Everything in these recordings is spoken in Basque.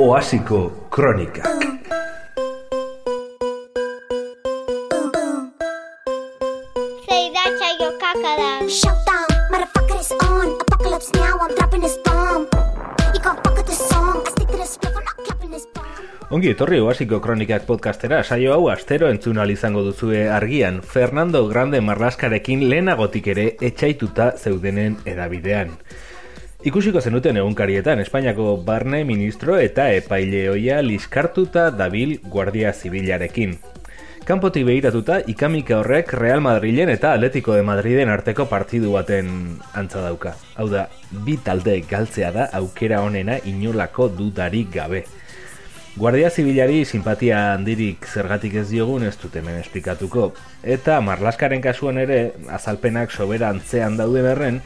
Oasiko Kronikak. Zeida txaio kakadan. Shutdown, motherfucker is on. Apocalypse now, I'm dropping this bomb. You gon' fuck with song. I stick to this riff, I'm not clapping this bomb. Ongi etorri Oasiko Kronikak podcastera, saio hau astero entzun izango duzue argian, Fernando Grande Marlaskarekin lehenagotik ere etxaituta zeudenen edabidean. Ikusiko zenuten egunkarietan, Espainiako barne ministro eta epaile hoia liskartuta dabil Guardia Zibilarekin. Kanpotik behiratuta, ikamika horrek Real Madrilen eta Atletico de Madriden arteko partidu baten antza dauka. Hau da, bi talde galtzea da aukera honena inolako dudarik gabe. Guardia Zibilari simpatia handirik zergatik ez diogun ez dut hemen esplikatuko. Eta Marlaskaren kasuan ere, azalpenak sobera antzean dauden erren,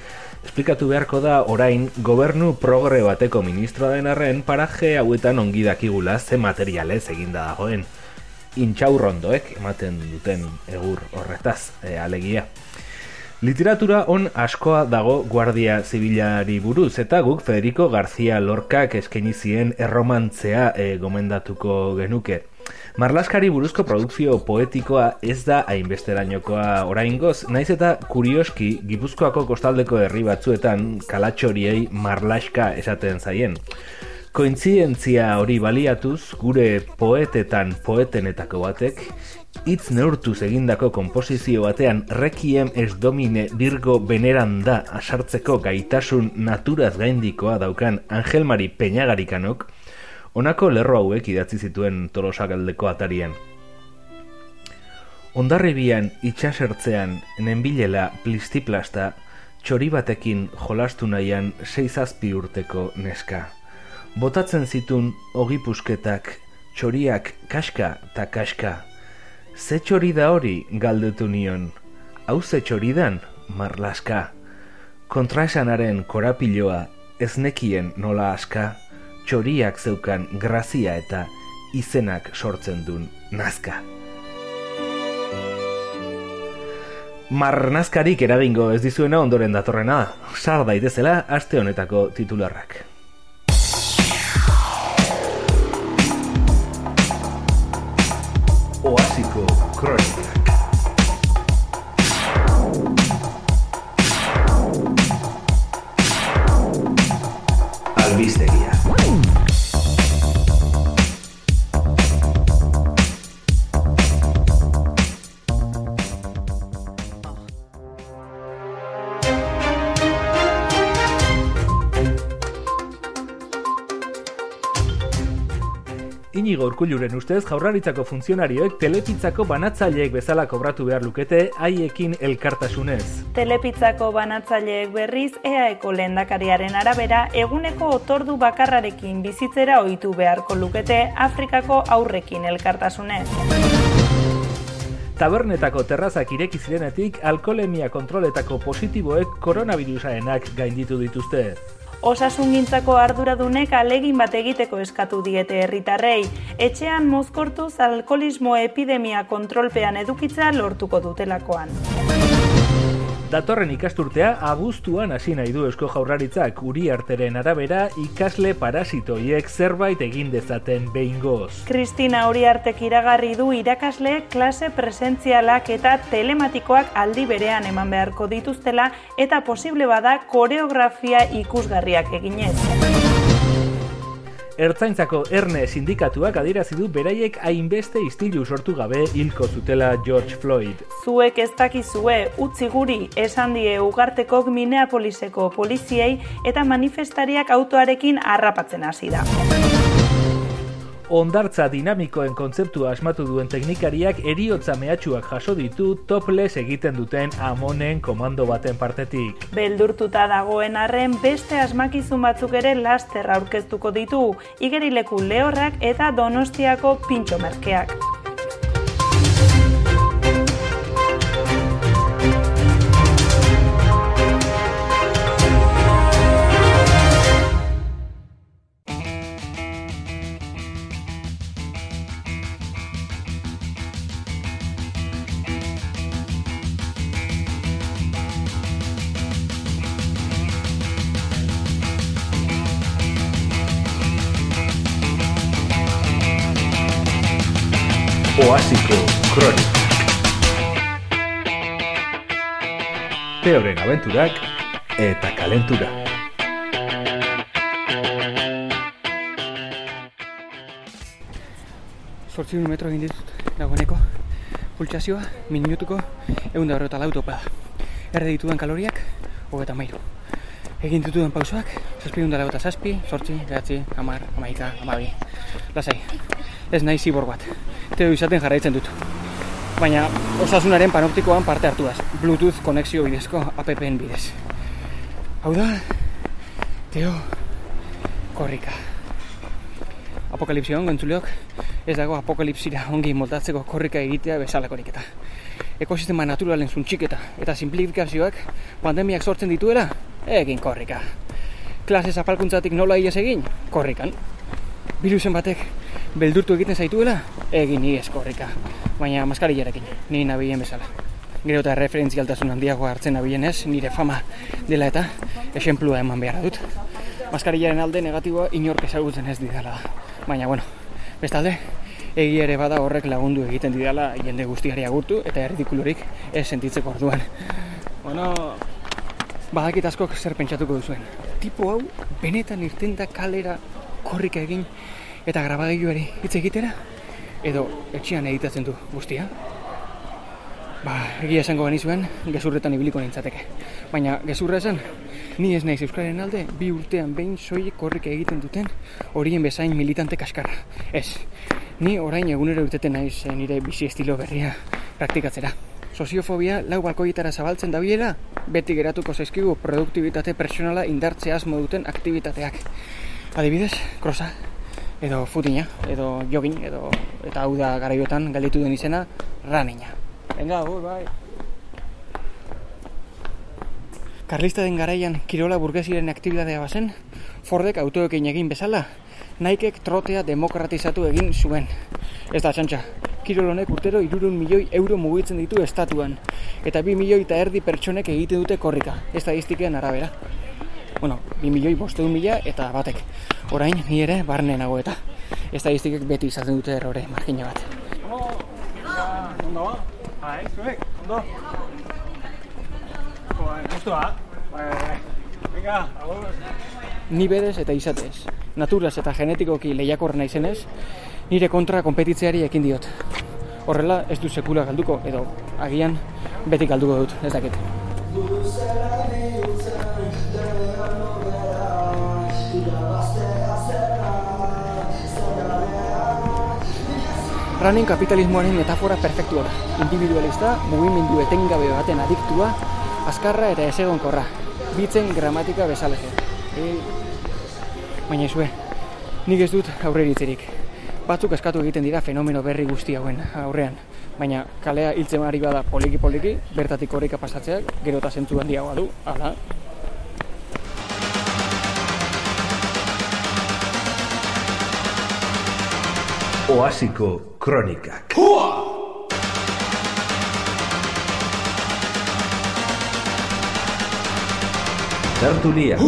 esplikatu beharko da orain gobernu progre bateko ministroa den arren paraje hauetan ongi dakigula ze materialez eginda dagoen. Intxaurrondoek ematen duten egur horretaz, e, alegia. Literatura on askoa dago Guardia Zibilari buruz eta guk Federico García Lorcak eskaini zien erromantzea e, gomendatuko genuke. Marlaskari buruzko produkzio poetikoa ez da hainbesterainokoa oraingoz, naiz eta kurioski Gipuzkoako kostaldeko herri batzuetan kalatxoriei marlaska esaten zaien. Kointzidentzia hori baliatuz, gure poetetan poetenetako batek, hitz neurtuz egindako konposizio batean Requiem es domine Virgo veneranda asartzeko gaitasun naturaz gaindikoa daukan Angel Mari Peñagarikanok, honako lerro hauek idatzi zituen tolosagaldeko atarian. Ondarribian itxasertzean nenbilela plistiplasta txori batekin jolastu nahian seizazpi urteko neska. Botatzen zitun ogipusketak, txoriak kaska ta kaska. Ze txori da hori galdetu nion, hau ze txoridan, marlaska. Kontraesanaren korapiloa ez nekien nola aska, txoriak zeukan grazia eta izenak sortzen dun nazka. Marnazkarik eragingo ez dizuena ondoren datorrena da. Sar daitezela aste honetako titularrak. Oasiko Kronikak. Inigo Urkulluren ustez jaurlaritzako funtzionarioek telepitzako banatzaileek bezala kobratu behar lukete haiekin elkartasunez. Telepitzako banatzaileek berriz EAeko lehendakariaren arabera eguneko otordu bakarrarekin bizitzera ohitu beharko lukete Afrikako aurrekin elkartasunez. Tabernetako terrazak ireki zirenetik alkolemia kontroletako positiboek koronavirusarenak gainditu dituzte. Osasungintzako arduradunek alegin bat egiteko eskatu diete herritarrei. Etxean mozkortuz alkoholismo epidemia kontrolpean edukitza lortuko dutelakoan. Datorren ikasturtea abuztuan hasi nahi du Eusko Jaurlaritzak Uriarteren arabera ikasle parasitoiek zerbait egin dezaten behingoz. Kristina Uriartek iragarri du irakasleek klase presentzialak eta telematikoak aldi berean eman beharko dituztela eta posible bada koreografia ikusgarriak eginez. Ertzaintzako erne sindikatuak adierazi du beraiek hainbeste istilu sortu gabe hilko zutela George Floyd. Zuek ez dakizue utzi guri esan die ugartekok Minneapoliseko poliziei eta manifestariak autoarekin harrapatzen hasi da. Ondartza dinamikoen kontzeptua asmatu duen teknikariak eriotza mehatxuak jaso ditu topless egiten duten amonen komando baten partetik. Beldurtuta dagoen arren beste asmakizun batzuk ere laster aurkeztuko ditu, igerileku lehorrak eta donostiako pintxo merkeak. Teoren abenturak eta kalentura. Zortzi metro egin ditut, dagoeneko. Pultsazioa, minutuko, egun da horreta lautopa. Erre ditudan kaloriak, hogeta mairu. Egin ditudan pausoak, zazpi da lauta zazpi, zortzi, behatzi, amar, amaika, amabi. Lasai, ez nahi zibor bat. Teo izaten jarraitzen dut. Baina osasunaren panoptikoan parte hartuaz, Bluetooth konexio bidezko appen bidez. Hau da, Teo, korrika. Apokalipsioan gontzuleok, ez dago apokalipsira ongi moldatzeko korrika egitea bezalakorik eta. Ekosistema naturalen zuntxiketa eta simplifikazioak pandemiak sortzen dituela, egin korrika. Klase zapalkuntzatik nola ies egin, korrikan. Virusen batek beldurtu egiten zaituela, egin ies korrika. Baina maskarillarekin, ni nabilen bezala. Gero eta referentzialtasun handiago hartzen nabilen ez, nire fama dela eta esenplua eman beharra dut. Maskarillaren alde negatiboa inork ezagutzen ez didala da. Baina, bueno, bestalde, egia ere bada horrek lagundu egiten didala jende guztiari agurtu eta erridikulurik ez sentitzeko orduan. Bueno, badakit askok zer pentsatuko duzuen. Tipo hau, benetan irten da kalera korrika egin eta grabagailuari hitz egitera? Edo etxean editatzen du guztia? Ba, egia esango genizuen, gezurretan ibiliko nintzateke. Baina, gezurra esan, ni ez naiz Euskararen alde, bi urtean behin soilik korrika egiten duten horien bezain militante kaskarra. Ez, ni orain egunero urteten naiz eh, nire bizi estilo berria praktikatzera. Soziofobia lau balkoietara zabaltzen dabilela, beti geratuko zaizkigu produktibitate personala indartzea asmo duten aktivitateak. Adibidez, krosa, edo futina, edo jogin, edo eta hau da garaiotan galditu den izena, ranina. Venga, agur, bai. Karlista den garaian kirola burgesiren aktibitatea bazen, Fordek autoekin egin bezala, Nikek trotea demokratizatu egin zuen. Ez da txantxa, kirol honek urtero irurun milioi euro mugitzen ditu estatuan, eta bi milioi eta erdi pertsonek egiten dute korrika, estadistikean arabera. Bueno, bi milioi bosteun mila eta batek. Orain, ni ere barne nago eta. Estadistikek beti izaten dute errore margina bat. Ondo, bai, zuek, ondo. Gustua. Venga, agur. Ni berez eta izatez. Naturaz eta genetikoki lehiakor naizenez, nire kontra konpetitzeari ekin diot. Horrela ez du sekula galduko, edo agian beti galduko dut, ez dakit. Running kapitalismoaren metafora perfektua da. Individualista, mugimendu etengabe baten adiktua, azkarra eta ezegonkorra. Bitzen gramatika bezalaxe. E... Baina izue, nik ez dut aurreritzerik. Batzuk eskatu egiten dira fenomeno berri guzti hauen aurrean. Baina kalea hiltzen ari bada poliki-poliki, bertatik horreka pasatzeak, gero eta zentzu handiagoa du, ala. Oasiko Kronikak. Tertulia.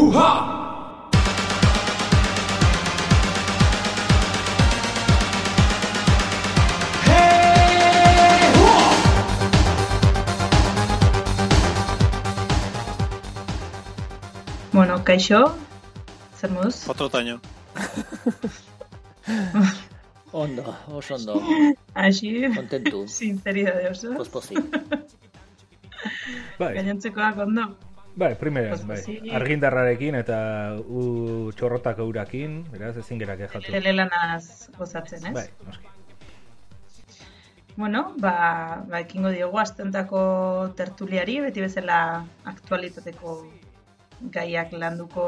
Bueno, kaixo, zer moduz? Otro taño. Ondo, oso ondo, Asi, kontentu, sinceridade oso. pospozik. Bai, Gainontzekoak ondo. bai, primeran, Pues, bai. Argindarrarekin eta u txorrotako urakin, beraz ezin gerak ejatu. Telelanaz gozatzen, ez? Bai, noski. Bueno, ba, ba ekingo diogu asteontako tertuliari, beti bezala aktualitateko gaiak landuko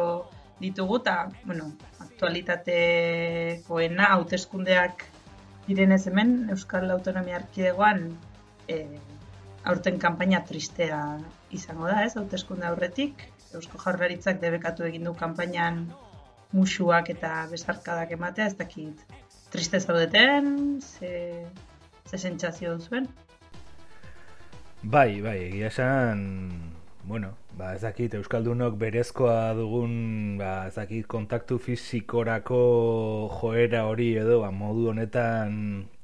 ditugu, eta, bueno, aktualitatekoena, hauteskundeak direnez hemen, Euskal Autonomia Erkidegoan, e, aurten kanpaina tristea izango da, ez, hauteskunde aurretik. Eusko Jaurlaritzak debekatu egin du kanpainan musuak eta besarkadak ematea, ez dakit triste zaudeten, ze, ze sentsazio duzuen. Bai, bai, egia esan, bueno, ba, ez dakit, Euskaldunok berezkoa dugun, ba, ez dakit, kontaktu fisikorako joera hori edo, ba, modu honetan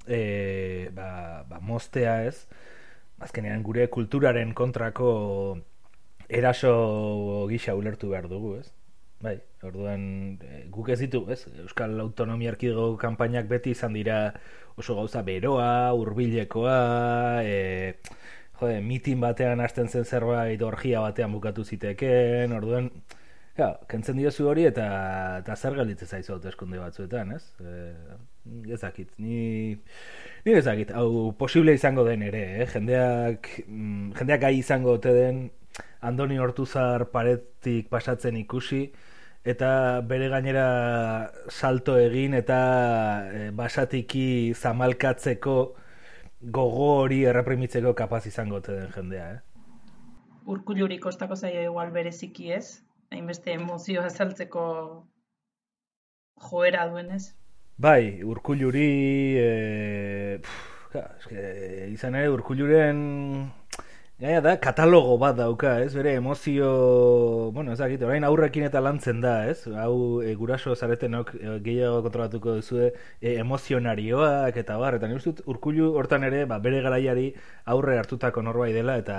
e, ba, ba, mostea ez, azkenean gure kulturaren kontrako eraso gisa ulertu behar dugu, ez? Bai, orduan e, guk ez ditu, ez? Euskal Autonomia Erkidego kanpainak beti izan dira oso gauza beroa, hurbilekoa, e, jode, mitin batean hasten zen zerbait orgia batean bukatu ziteken, orduan, ja, kentzen diozu hori eta, eta zer gelditzen zaizu hauteskunde batzuetan, ez? E, ez dakit, ni, ni ez dakit, hau posible izango den ere, eh? jendeak, mm, jendeak gai izango ote den, Andoni Hortuzar paretik pasatzen ikusi, eta bere gainera salto egin eta e, basatiki zamalkatzeko gogo hori erreprimitzeko kapaz izango ote den jendea, eh? Urkulluri kostako zaio igual bereziki ez, hainbeste emozioa azaltzeko joera duenez. Bai, urkulluri, e, pff, ja, eske, izan ere urkulluren Ja, da, katalogo bat dauka, ez? Bere emozio, bueno, ez dakit, orain aurrekin eta lantzen da, ez? Hau e, guraso zaretenok e, gehiago kontrolatuko duzue e, emozionarioak eta bar, eta nire urkullu hortan ere, ba, bere garaiari aurre hartutako norbai dela, eta,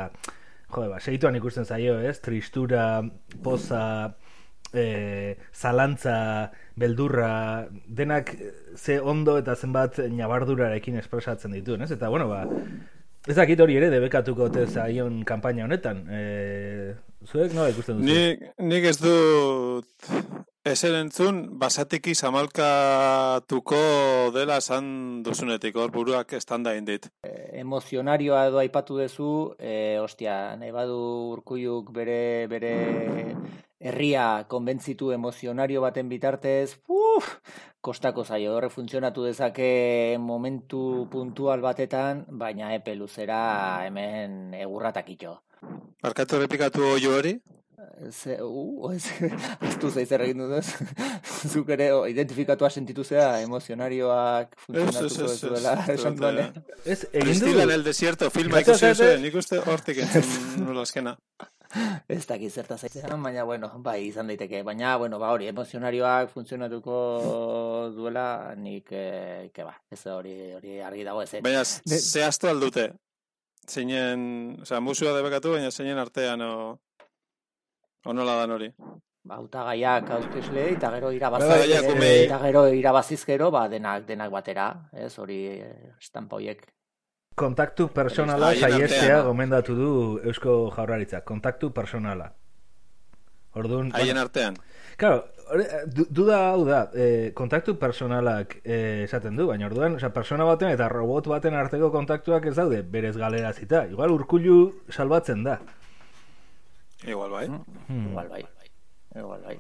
jode, ba, segituan ikusten zaio, ez? Tristura, poza, e, zalantza, beldurra, denak ze ondo eta zenbat nabardurarekin espresatzen dituen, ez? Eta, bueno, ba, Ez dakit hori ere debekatuko ote zaion kanpaina honetan. E, zuek nola ikusten duzu? Nik, nik ez dut ezer entzun, basatiki zamalkatuko dela esan duzunetik, hor buruak estanda indit. emozionarioa edo aipatu duzu, e, ostia, nahi badu urkuiuk bere, bere herria konbentzitu emozionario baten bitartez, uf, kostako zaio, horre funtzionatu dezake momentu puntual batetan, baina epe luzera hemen egurratak ito. Barkatu errepikatu oio hori? Ze, uh, ez, ez du zeizer egin dut ez. Zuk ere o, identifikatua sentitu zea emozionarioak funtzionatuko ez, ez, duela ez, esan duanean. Ez, egin Kristila en du... el desierto, filma ikusi zuen, nik uste hortik entzun nula azkena. Ez dakit zertaz aizean, baina bueno, bai, izan daiteke. Baina, bueno, ba hori, emozionarioak funtzionatuko duela, nik, eh, ke ba, ez hori, hori argi dago ez. Baina zehaztu aldute. Zeinen, osea, musua debekatu, baina zeinen artean o, o nola dan hori. Ba, hautagaiak hautesle eta gero irabazi eta gero irabaziz gero, ba denak denak batera, ez? Hori eh, estampa hoiek. Kontaktu personala saiestea gomendatu du Eusko Jaurlaritzak. Kontaktu personala. Orduan, Haien artean. Claro, eh, du- duda hau da, eh, kontaktu personalak eh, esaten du, baina orduan, osea, persona baten eta robot baten arteko kontaktuak ez daude, berez galerazita. Igual urkullu salbatzen da. Igual bai. Hmm. Igual bai. Igual bai.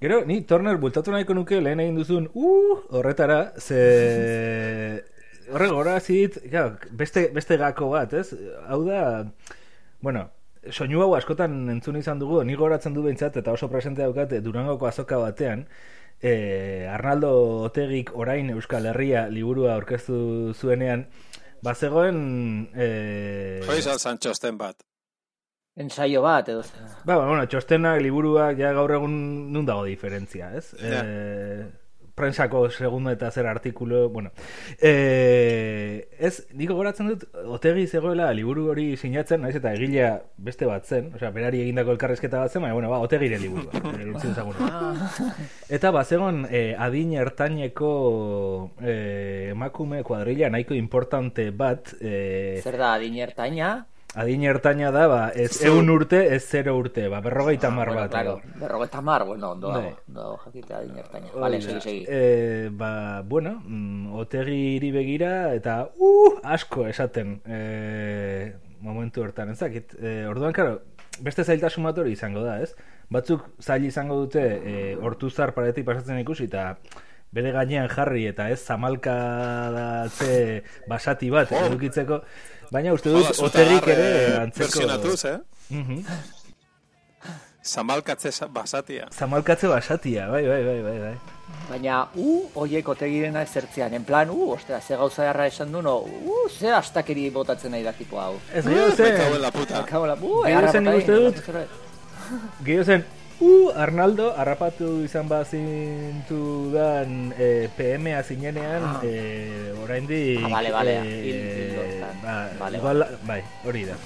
Gero, ni Turner bultatu nahiko nuke lehen egin duzun, uh, horretara, ze... Horre gora claro, beste, beste gako bat, ez? Hau da, bueno, soinu hau askotan entzun izan dugu, ni goratzen du behintzat, eta oso presente daukat, eh, Durangoko azoka batean, eh, Arnaldo Otegik orain Euskal Herria liburua aurkeztu zuenean, bazegoen... Eh, Hoi izan zan txosten bat. Ensaio bat edo Ba, ba, bueno, txostenak, liburuak, ja gaur egun nun dago diferentzia, ez? Ja. Eh, prensako segundo eta zer artikulu, bueno. Eh, ez, niko goratzen dut, otegi zegoela liburu hori sinatzen, naiz eta egilea beste bat zen, osea, berari egindako elkarrezketa bat zen, baina, bueno, ba, otegire liburua, eh, utzi dezagun. Eta bazegon eh, adin ertaineko eh, emakume kuadrilla nahiko importante bat, eh, zer da adinertaina? Adin ertaina da, ba, ez eun urte, ez zero urte, ba, berrogeita mar bueno, bat. claro, berrogeita mar, bueno, ondo Bai. dago, dago jakitea adinertaina. Hori Vale, da. segi, segi. Eh, ba, bueno, mm, otegiri begira eta uh, asko esaten eh, momentu hortan, ez dakit. Eh, orduan, karo, beste zailtasun bat hori izango da, ez? Batzuk zail izango dute eh, hortuzar paretik pasatzen ikusi eta bere gainean jarri eta ez zamalkadatze basati bat Oh. edukitzeko, baina uste dut otegik ere eh, antzeko... Versionatuz, eh? Mhm. Zamalkatze sa- basatia. Zamalkatze basatia, bai, bai, bai, bai, bai. Baina, u, oiek otegirena ezertzean, en plan, u, ostra, ze gauza erra esan du, no, u, ze astakeri botatzen nahi da tipo hau. Ez cago zen, en la puta. Akabo la, u, Gero eharra zen uste dut. Gero zen, uh, Arnaldo, harrapatu izan bazintu dan eh, PM-a zinenean, Ah. eh, oraindik... Ah, bale, bale, eh, hil- hildo hortan. ba, bai, hori da.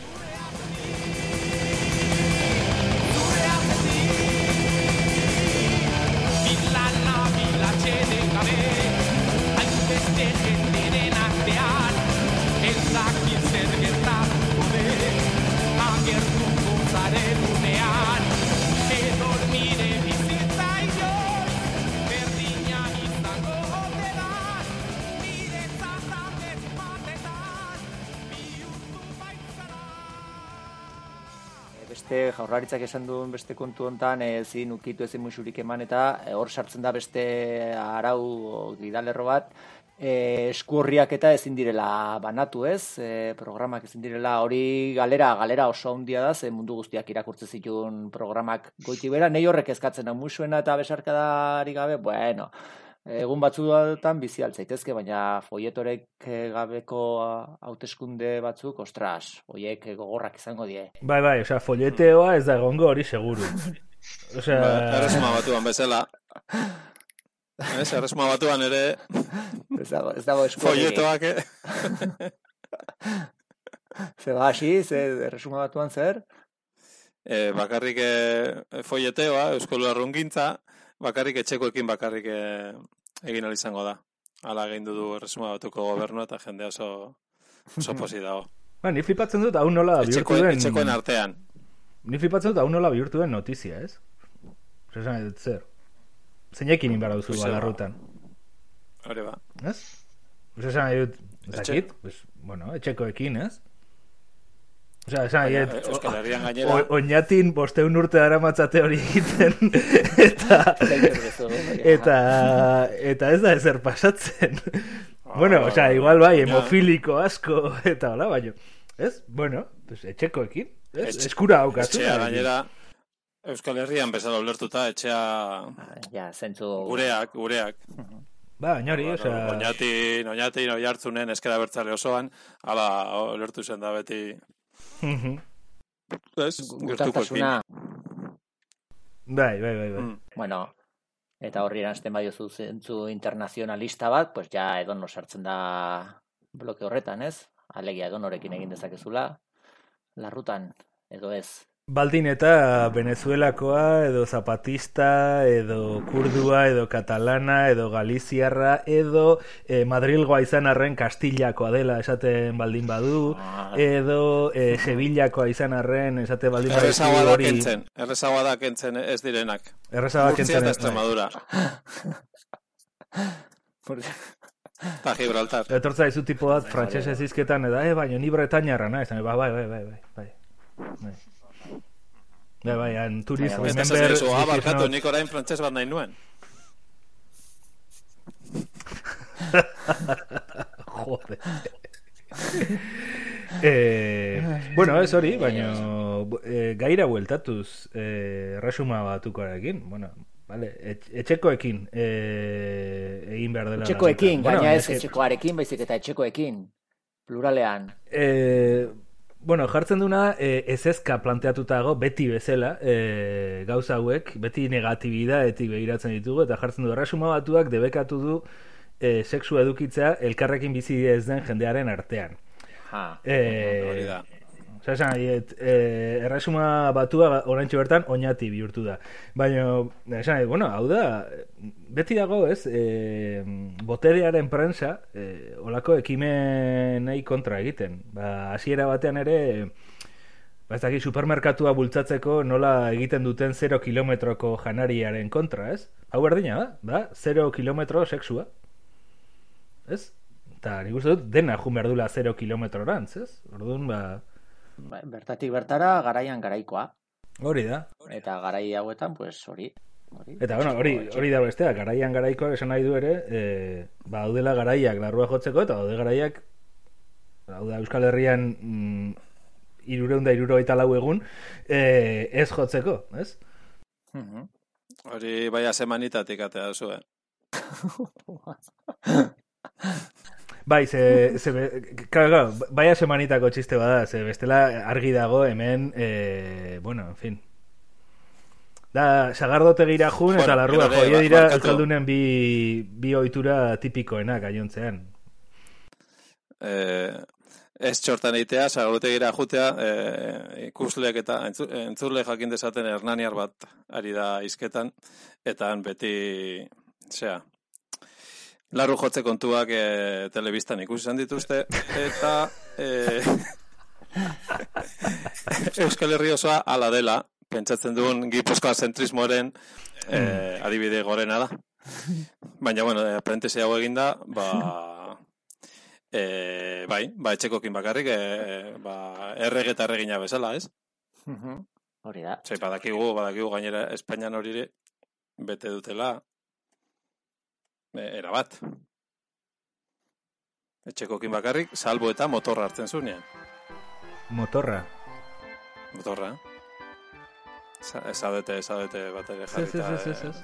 Beste jaurlaritzak esan duen beste kontu hontan ezin ukitu ezin musurik eman eta eh, hor sartzen da beste arau gidalerro bat. E, eskuorriak eta ezin direla banatu ez, e, programak ezin direla hori galera, galera oso handia da, ze mundu guztiak irakurtze zituen programak goiti bera, nei horrek eskatzen da musuena eta besarkadari gabe, bueno, egun batzuetan bizi altzaitezke, baina folletorek eh, gabeko hauteskunde batzuk, ostras, hoiek eh, gogorrak izango die. Bai, bai, osea, folleteoa ez da egongo hori seguru. Osea, Ba, erresuma batuan bezala. Ez, erresuma batuan ere Ez dago, ez dago eskuorririk. folletoak, eh? Ze ba, hasi, ze erresuma batuan zer? E, bakarrik e, folleteoa, Euskal Arrungintza, bakarrik etxekoekin bakarrik e, egin ahal izango da. Hala egin du erresuma batuko gobernu eta jende oso, oso posi dago. ba, ni flipatzen dut hau nola bihurtu den... etxekoen artean. Ni flipatzen dut hau nola bihurtu den notizia, ez? Osea, esan dut zer. Zeinekin inbara duzu balarrutan, Hore ba. ez? Osea, esan nahi dut, ez Etxe- dakit, pues, bueno, etxekoekin, ez? Osea, esan nahi Baina, dut, Euskal Herrian gainera, o- oinatin bosteun urte dara matzate hori egiten, eta, eta, eta ez da ezer pasatzen. bueno, osea, igual bai, hemofiliko asko, eta hola, baino. Ez? Bueno, pues, etxekoekin, ez? Etxe- Eskura haukatu. etxea gainera, Euskal Herrian bezala ulertuta, etxea Ja, zentzu... gureak, gureak. Ba, baina hori, osea... Oñatin, oñatin, oi hartzunen, eskera bertzale osoan, ala, ulertu zen da beti, Gertukoekin. Gutatasuna, bai, bai, bai, bai. Mm. bueno, eta horri eranzten badiozu zentzu internazionalista bat, pues ja edon sartzen da bloke horretan, ez? Alegia edonorekin egin dezakezula, larrutan, edo ez. Baldin eta Venezuelakoa, edo Zapatista, edo Kurdua, edo Katalana, edo Galiziarra, edo eh, Madrilgoa izan arren Kastillakoa dela esaten baldin badu, Ah, edo eh, Sevillakoa izan arren esate baldin badu Errezagoa da hori... kentzen, errezagoa da kentzen ez direnak. Errezagoa kentzen ez. Extremadura, eta Gibraltar. Etortza izu tipo bat frantsesez hizketan eda, eh, baina ni bretañarra naiz, ba, bai, bai, bai, bai, bai. Bai, bai, bai, han turiz, Baina, Eta remember... duzu, ah, barkatu, nik orain frantses bat nahi nuen. Joder. eh, bueno, ez hori, baina eh, gaira bueltatuz eh, resuma batukoarekin, bueno, vale, et, etxekoekin eh, egin behar dela. etxekoekin, gaina ez eske, etxekoarekin, baizik eta etxekoekin, pluralean. Eh, bueno, jartzen duna eh, ezezka planteatutago beti bezala eh, gauza hauek, beti negatibidadetik begiratzen ditugu, eta jartzen du erresuma batuak debekatu du eh, sexu edukitzea elkarrekin bizi ez den jendearen artean. Ha. Eh, Hori da. Nahi dut, eh, erresuma batua oraintxe bertan oinati bihurtu da. Baina, esan, bueno, hau da, beti dago, ez, eh, boterearen prensa, eh, olako ekimenei kontra egiten. Ba, hasiera batean ere, ba, ez dakit, supermerkatua bultzatzeko nola egiten duten 0 kilometroko janariaren kontra, ez? Hau berdina da, ba, 0 kilometro sexua. Ez? Eta nik uste dut dena jun behar dula 0 kilometrorantz, ez? Orduan, ba, Ba, Bertatik bertara, garaian garaikoa. hori da. Eta garai hauetan, pues hori. hori. Eta, bueno, hori, hori da bestea, garaian garaikoak esan nahi du ere, e, ba, daudela garaiak larrua jotzeko, eta daude garaiak, hau da, Euskal Herrian mm, irureun da irurogeita lau egun, e, ez jotzeko, ez? Mhm. Hori baia semanitatik atea duzu, eh? Bai, ze, ze claro, claro, baia semanitako txiste bada, ze bestela argi dago hemen, e, bueno, en fin. Da, sagardotegira jun eta Bueno, larrua gero ere, joie ba- dira barkatu. Euskaldunen bi, bi ohitura tipikoenak gainontzean. e, ez txortan egitea, sagotegira jutea, e, ikusleek eta entzu- entzule jakin dezaten hernaniar bat ari da izketan, eta han beti, zea, larru jotze kontuak e, telebistan ikusi izan dituzte, eta e, Euskal Herri osoa ala dela, pentsatzen duen Gipuzkoa zentrismoaren e, adibide gorena da. Baina, bueno, e, parentesi hau eginda, ba, e, bai, ba, etxekokin bakarrik, e, ba, errege eta erregina bezala, ez? Mhm. Hori da. Zai, badakigu, badakigu gainera Espainian hori bete dutela erabat. Etxekokin bakarrik, salbo eta motorra hartzen zunean. Motorra. Motorra. Za- Ezadete, ezadete bat ere jarrita. ez, ez, ez, eh, ez.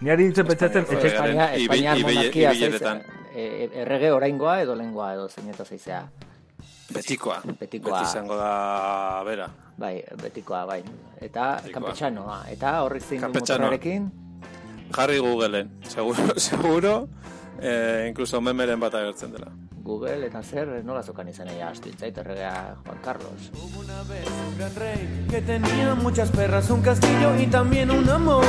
Ni ari nintzen pentsatzen, Espainia, ibile- monarkia e, e, errege oraingoa edo lengoa edo zeineto zaizea. Betikoa. Betikoa. Beti izango da, bera. Bai, betikoa, bai. Eta Betikoa. kampetxanoa. Eta horrik zein motorrarekin? Jarri Googleen. Seguro, seguro, eh, incluso memeren bat agertzen dela. Google eta zer, nola zokan izan ea astu itzait erregea Juan Carlos. Una vez un gran rey que tenía muchas perras, un castillo y también un amor.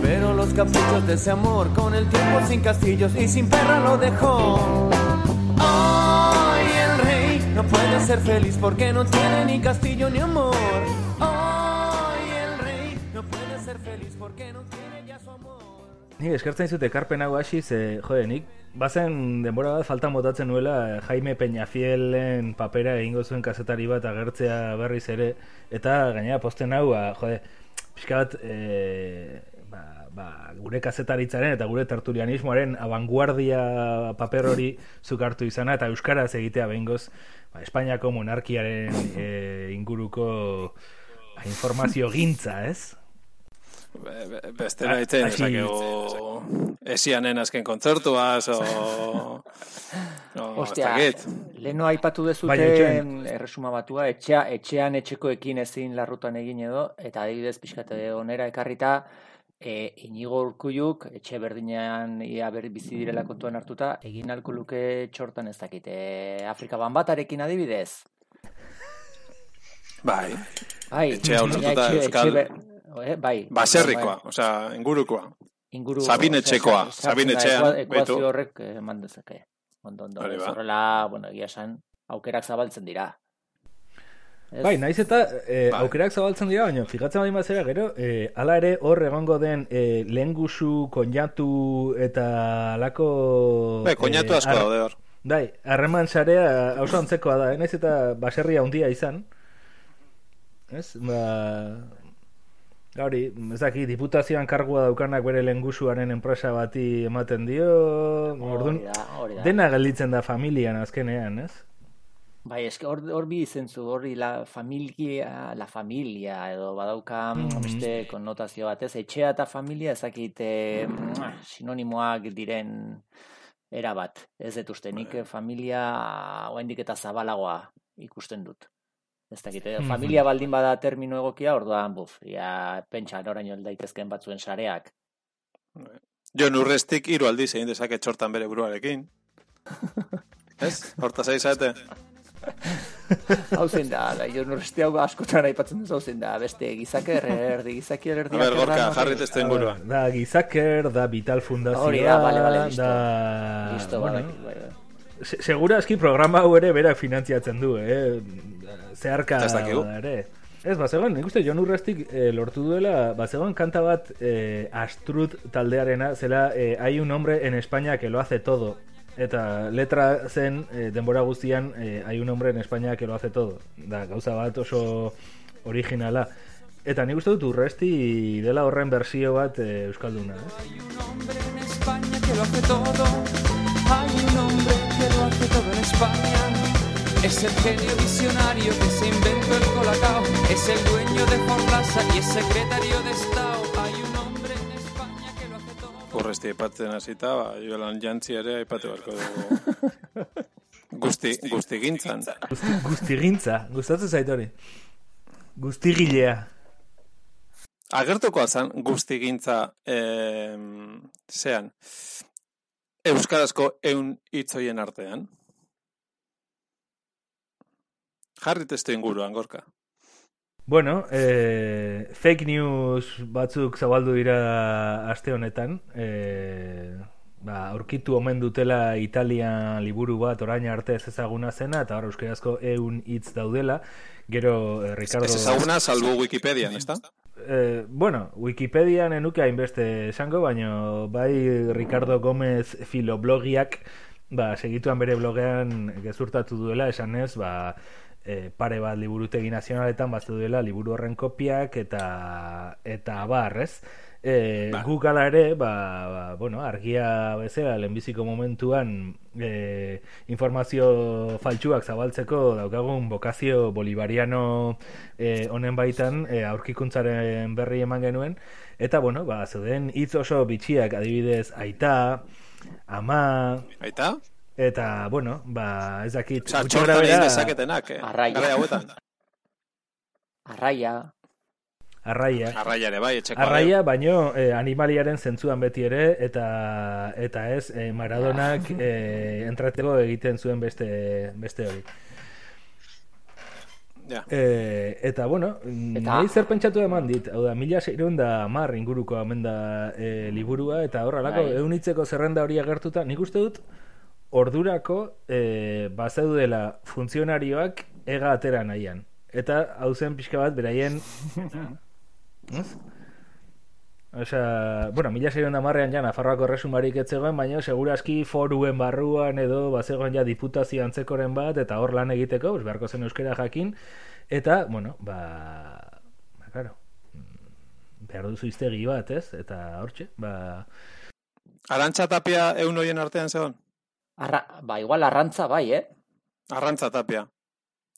Pero los caprichos de ese amor, con el tiempo sin castillos y sin perra lo dejó. Hoy el rey no puede ser feliz porque no tiene ni castillo ni amor. Hoy el rey no puede ser feliz porque no tiene. Nik eskertzen dizut ekarpen hau hasi, ze, jode, nik bazen denbora bat faltan botatzen nuela Jaime Peñafielen papera egingo zuen kazetari bat agertzea berriz ere, eta gainera posten hau, ba, jode, pixka bat, e, ba, ba, gure kazetaritzaren eta gure tertulianismoaren abanguardia paper hori zuk izana, eta euskaraz egitea behingoz, ba, Espainiako monarkiaren e, inguruko informazio gintza, ez? Be- be- Beste baitzen, hasi- esakegu esianen azken kontzertuaz, o... o Ostia, leno aipatu Bai, dezute etxean. erresuma batua, etxea, etxean etxekoekin ezin larrutan egin edo, eta adibidez pixkate onera ekarrita, e, inigo urkulluk, etxe berdinean ia berri bizi direla kontuan hartuta, egin alko luke txortan ez dakit, e, Afrika banbatarekin adibidez. Bai, Bai, baina ulertuta etxe- etxe ber- eh, bai, baserrikoa, bai, osea, ingurukoa. inguru, Sabin osea, etxekoa, sartzen Sabin da, etxean, ekua- ekuazio betu. horrek eh, eman dezake. Ondo, ondo, ba. horrela, bueno, egia esan, aukerak zabaltzen dira. Ez? Bai, naiz eta e, Bai. aukerak zabaltzen dira, baina fijatzen baldin bazera gero, e, ala ere hor egongo den e, lehengusu, konjatu eta alako... Bai, koñatu e, asko daude hor. Bai, harreman sarea oso antzekoa da, eh? naiz eta baserria handia izan. Ez? Ba... Gauri, ez daki, diputazioan kargua daukanak bere lehengusuaren enpresa bati ematen dio, orduan, Hori hori dena gelditzen da familian azkenean, ez? Bai, eske hor, hor bi izentzu, hori la familia, la familia, edo badauka Mhm. beste konnotazio batez, etxea eta familia ezakite sinonimoak diren era bat. Ez dut uste, nik familia oraindik eta zabalagoa ikusten dut. Ez dakit, eh, Mhm. familia baldin bada termino egokia, orduan, buf, ja, pentsa noraino hel daitezken batzuen sareak. Jon Urrestik hiru aldiz egin dezake txortan bere buruarekin. Ez? Horta zaizate? Hau zein da, da, jo noreste hau askotan aipatzen duz, hau zein da, beste gizaker, erdi gizakier, erdi A ber, Gorka, jarri testu ingurua. Da Gizaker, da Vital Fundazioa, Hori da, bale, bale, listo. da... Listo, bueno, badakit, bai, bai. Segurazki programa hau ere berak finantziatzen du, eh? Zeharka ere. Ez, bazegoen, nik uste Jon Urrestik eh, lortu duela, bazegoen kanta bat eh, Astrut taldearena, zela eh, hay un hombre en España que lo hace todo. Eta letra zen eh, denbora guztian eh, hay un hombre en España que lo hace todo. Da, gauza bat oso originala. Eta nik uste dut Urresti dela horren bersio bat eh, Euskalduna, ez? Hay un hombre en España que lo hace todo. Hay un hombre hace todo en España. Es el genio visionario que se inventó el colacao. Es el dueño de Forlasa y es secretario de Estado. Hay un hombre en España que lo hace todo. Urresti aipatzen hasita, ba, Jolan Jantzi ere aipatu beharko dugu. Guzti, guzti gintzan. Guzti, guztigintza, gustatzen zait hori. Guztigilea. Agertuko alzan guzti gintza em, zean, Euskarazko eun hitzoien artean. Jarri testu inguruan, gorka. Bueno, eh, fake news batzuk zabaldu dira aste honetan. Eh, ba, aurkitu omen dutela Italia liburu bat orain arte ez ezaguna zena, eta hor euskarazko eun hitz daudela. Gero, eh, Ricardo... Ez ezaguna, salbu Wikipedian, ez Eh, bueno, Wikipedian enuke hainbeste esango, baino bai Ricardo Gomez filoblogiak ba, segituan bere blogean gezurtatu duela, esanez, ba, e, pare bat liburutegi nazionaletan bazte duela liburu horren kopiak eta eta abar, ez? E, Ba. guk ala ere, ba, ba, bueno, argia bezala, lehenbiziko momentuan e, informazio faltsuak zabaltzeko daukagun bokazio bolivariano e, honen baitan e, aurkikuntzaren berri eman genuen, eta, bueno, ba, zeuden hitz oso bitxiak adibidez aita, ama, Aita? eta, bueno, ba, ez dakit, Osa, gutxi txortan egin dezaketenak, eh? Arraia. Arraia, arraia. Arraia ere bai, etxeko Arraia, baino eh, animaliaren zentzuan beti ere, eta eta ez, eh, Maradonak eh, entrateko egiten zuen beste, beste hori. Ja. Eh, eta, bueno, Eta- nahi zer pentsatu eman dit, hau da, mila seireun da mar inguruko hemen da eh, liburua, eta hor, alako, Bai. eunitzeko zerrenda hori agertuta, nik uste dut, ordurako eh, bazeudela funtzionarioak ega atera nahian. Eta hau zen pixka bat beraien Ez? Osea, bueno, mila seion damarrean ja Nafarroako erresumarik etzegoen, baina seguraski foruen barruan edo bazegoen ja diputazio antzekoren bat, eta hor lan egiteko, pues, beharko zen euskera jakin, eta, bueno, ba, ba, claro, mm, behar duzu iztegi bat, ez? Eta hortxe, ba, Arantxa tapia eun hoien artean zegoen? arra, ba, igual arrantza bai, eh? Arrantza tapia.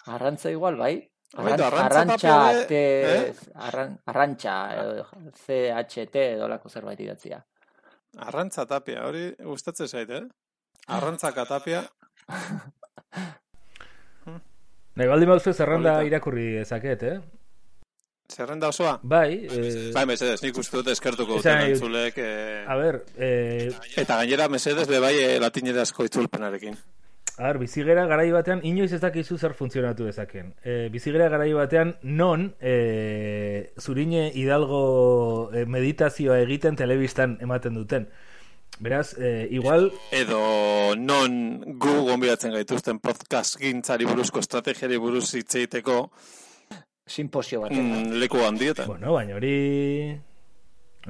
Arrantza igual bai. Arrantza arrantxa, eh? arran, arrantxa, edo CHT edo lako zerbait idatzia. Arrantza tapia, hori gustatzen zait, eh? Arrantzaka tapia. nahi baldin bauzu zerrenda irakurri dezaket, eh? Zerrenda osoa? Bai, eh, Bai, mesedez, nik uste dut eskertuko duten dut- entzulek. Eh, a ber, eh, eta gainera, mesedez, bebai eh, latinerazko itzulpenarekin. A ber, bizigera garai batean, inoiz ez dakizu zer funtzionatu dezaken. E, bizigera garai batean, non e, zurine hidalgo e, meditazioa egiten telebistan ematen duten. Beraz, e, igual, Edo non gu gonbidatzen gaituzten podcast gintzari buruzko estrategiari buruz hitz egiteko Simposio batean. mm, leku handietan. bueno, baina hori...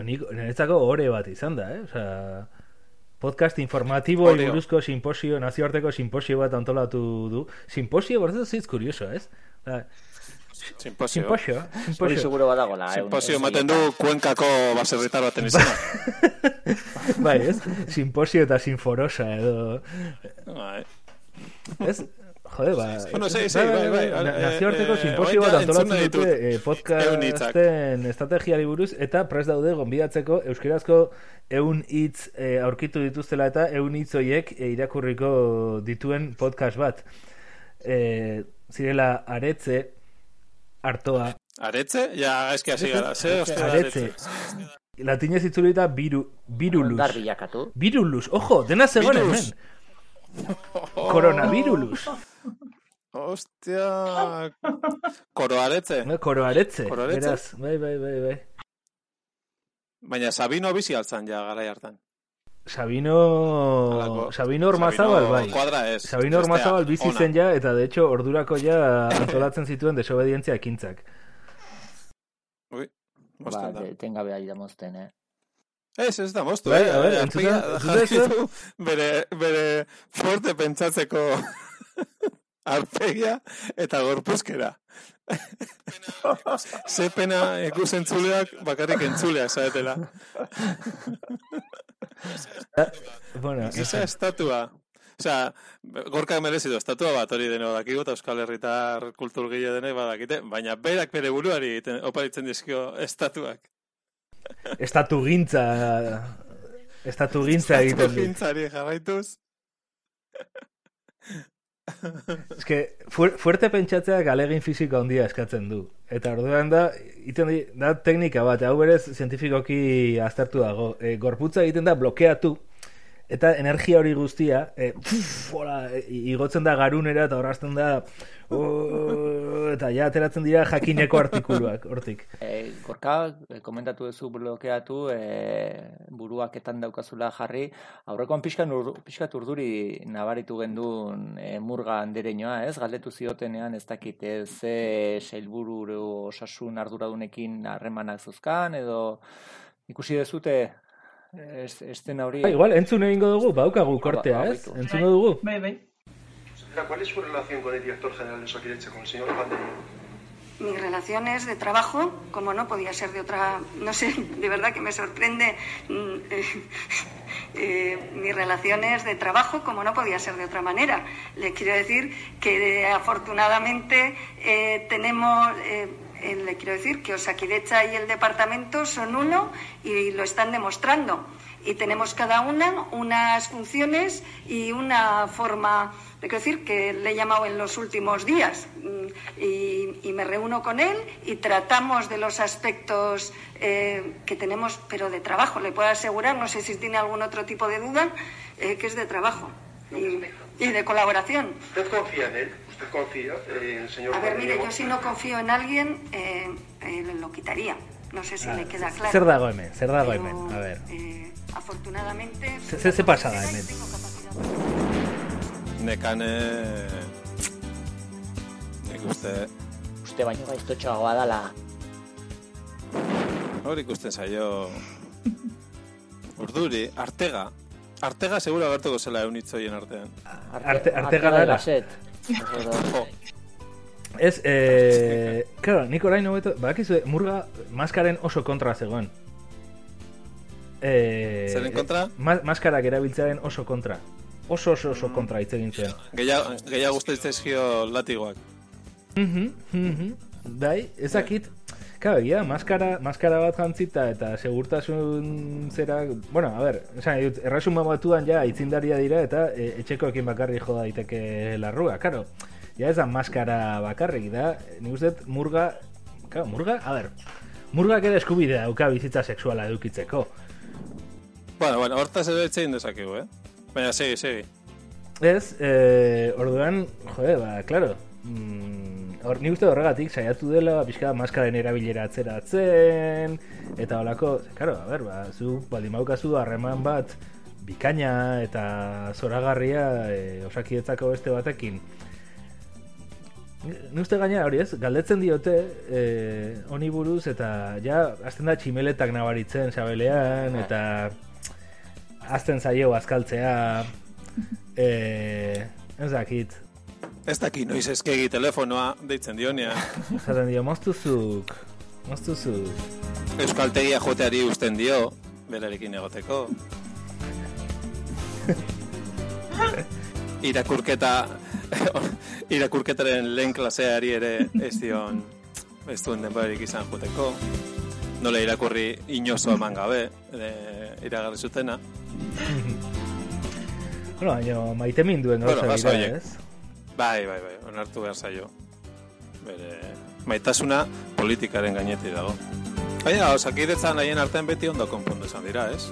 Nik, niretzako ore bat izan da, eh? Osea, podcast informatibo Oreo. buruzko simposio, nazioarteko simposio bat antolatu du. Simposio, bortzu zitz kurioso, ez? Da, Simposio. simposio, Hori simposio. seguro badagola. eh, un- Simposio ez ematen du kuenkako baserritar baten izena. bai, ez? Simposio eta sinforosa edo... Bai. Ez? Jode, ba... Bueno, sí, sí, bai, bai, bai, na- eh, Nazioarteko eh, simposio orain bat antolatzen dute eh, podcasten estrategiari buruz eta prest daude gonbidatzeko euskerazko eun hitz eh, aurkitu dituztela eta eun hitz hoiek eh, irakurriko dituen podcast bat. Eh, zirela aretze, artoa, Aretze? Ja, eski hasi gara. Ze, ostia, aretze. Latinez itzulita biru, birulus. Ondar bilakatu. Virulus, ojo, dena zegoen hemen. Virus. Ostia... Koroaretze. Koroaretze. Koroaretze? Beraz, bai, bai, bai, bai. Baina Sabino bizi altzan ja garai hartan. Sabino... Halako- Sabino Ormazabal, bai. Kuadra ez. Sabino Ormazabal bizi ona. zen ja, eta de hecho, ordurako ja antolatzen zituen desobedientzia ekintzak. Ui, Ba, mozten da. de- tengabe ari da mozten, eh? Ez, ez da moztu, Bai, eh? a ber, du bere, bere fuerte pentsatzeko arpegia eta gorpuzkera. Ze pena ikusentzuleak bakarrik entzuleak zaetela. Bueno, Giza estatua. Osea, gorkak merezi du estatua bat hori deno dakigu eta Euskal Herritar kulturgile denek badakite, baina berak bere buruari egiten- oparitzen dizkio estatuak. estatu gintza... Estatu gintza egiten du. Gintzari jarraituz. Ez que, fuer, fuerte pentsatzeak alegin fisiko handia eskatzen du. Eta orduan da, iten da teknika bat, hau berez zientifikoki aztertu dago. E, gorputza egiten da blokeatu eta energia hori guztia, e, puf, hola, e, igotzen da garunera eta horrazten da, oh, eta ja ateratzen dira jakineko artikuluak, hortik. E, gorka, e, komentatu duzu blokeatu, e, buruaketan daukazula jarri, aurrekoan pixka, nur, pixkat urduri nabaritu gendun e, murga andereñoa, ez? Galdetu ziotenean ez dakit ez ze sailburu osasun arduradunekin harremanak zuzkan, edo ikusi dezute ez, estena hori... Ah, igual, entzun egingo dugu, baukagu kortea, ez? Entzungo dugu. Bai, bai. ¿cuál es su relación con el director general de Osakidetza, con el señor Vandermeer? Mis relaciones de trabajo, como no podía ser de otra, no sé, de verdad que me sorprende mm, eh, eh, mis relaciones de trabajo, como no podía ser de otra manera. Le quiero decir que eh, afortunadamente eh, tenemos, eh, le quiero decir que Osakidecha y el departamento son uno y lo están demostrando. Y tenemos cada una unas funciones y una forma, le quiero decir que le he llamado en los últimos días mm, y, y me reúno con él y tratamos de los aspectos eh, que tenemos, pero de trabajo. Le puedo asegurar, no sé si tiene algún otro tipo de duda, eh, que es de trabajo y, y de colaboración. ¿Usted confía en él? ¿Usted confía en el señor A ver, mire, yo si no confío en alguien, eh, eh, lo quitaría. No sé si le queda claro. Zer dago hemen, zer dago hemen, a ver. eh, afortunadamente... Ze, ze pasa da hemen? Nekane... Nik uste... Uste baino gaiztotxoagoa dala. Hor ikusten zaio... Urduri, Artega. Artega seguro agertuko zela eunitzoien artean. Arte, Artega lara. Ez, eh, claro, nik orain hobeto, badakizu, murga maskaren oso kontra zegoen. Eh, Zeren kontra? Ma, maskarak erabiltzearen oso kontra. Oso oso oso kontra hitz egin zuen. Gehiago gehiago guztaitzaizkio latigoak. Mhm, mhm. Bai, ezakit, Claro, egia, maskara, maskara bat jantzita eta segurtasun zera... Bueno, a ber, esan, dut, erresuma batuan ja itzindaria dira eta e, etxekoekin bakarri jo daiteke larrua. Claro, ja ez da maskara bakarrik da, nik uste dut murga... Claro, murga, a ber, murgak ere eskubidea dauka bizitza sexuala edukitzeko. Bueno, bueno, hortaz ere etxein dezakegu, eh? Baina, segi, segi. Ez, eh, orduan, jode, ba, claro, mm, hor, nik uste horregatik saiatu dela, pixka maskaren erabilera atzeratzen, eta holako, claro, a ber, ba, zu baldin baukazu harreman bat bikaina eta zoragarria e, osakietzako beste batekin. Ni uste gaina hori ez, galdetzen diote e, honi buruz eta ja azten da tximeletak nabaritzen sabelean eta azten zaio azkaltzea e, ez dakit Ez daki noiz eskegi telefonoa deitzen dionean. Zaten dio, moztuzuk moztuzuk Euskaltegia joteari usten dio, berarekin egoteko. Irakurketa irakurketaren lehen klaseari ere ez dion ez duen denborarik izan joteko. Nola irakurri inozo eman gabe, e, iragarri zutena. Bueno, baina maite minduen gauza Bueno, dira, ez? Bai, bai, bai, onartu behar zaio. Bere, maitasuna politikaren gainetik dago. Baina, osakidetzan haien artean beti ondo konpondu esan dira, ez?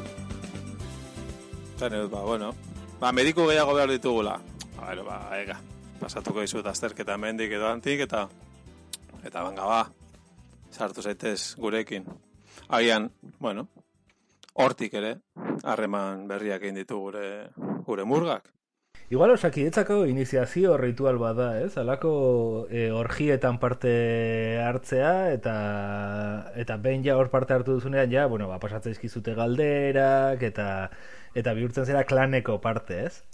Zan edut, ba, bueno, ba, mediku gehiago behar ditugula. Ba, bueno, ba, ega, pasatuko dizut azterketa mendik edo antik, eta, eta banga ba, sartu zaitez gurekin. Agian, bueno, hortik ere, harreman berriak egin ditu gure, gure murgak. Igual osakidetzako iniziazio ritual bada, ez? Alako e, orgietan parte hartzea eta eta behin ja hor parte hartu duzunean ja, bueno, ba pasatzaizkizute galderak eta eta bihurtzen zera klaneko parte, ez?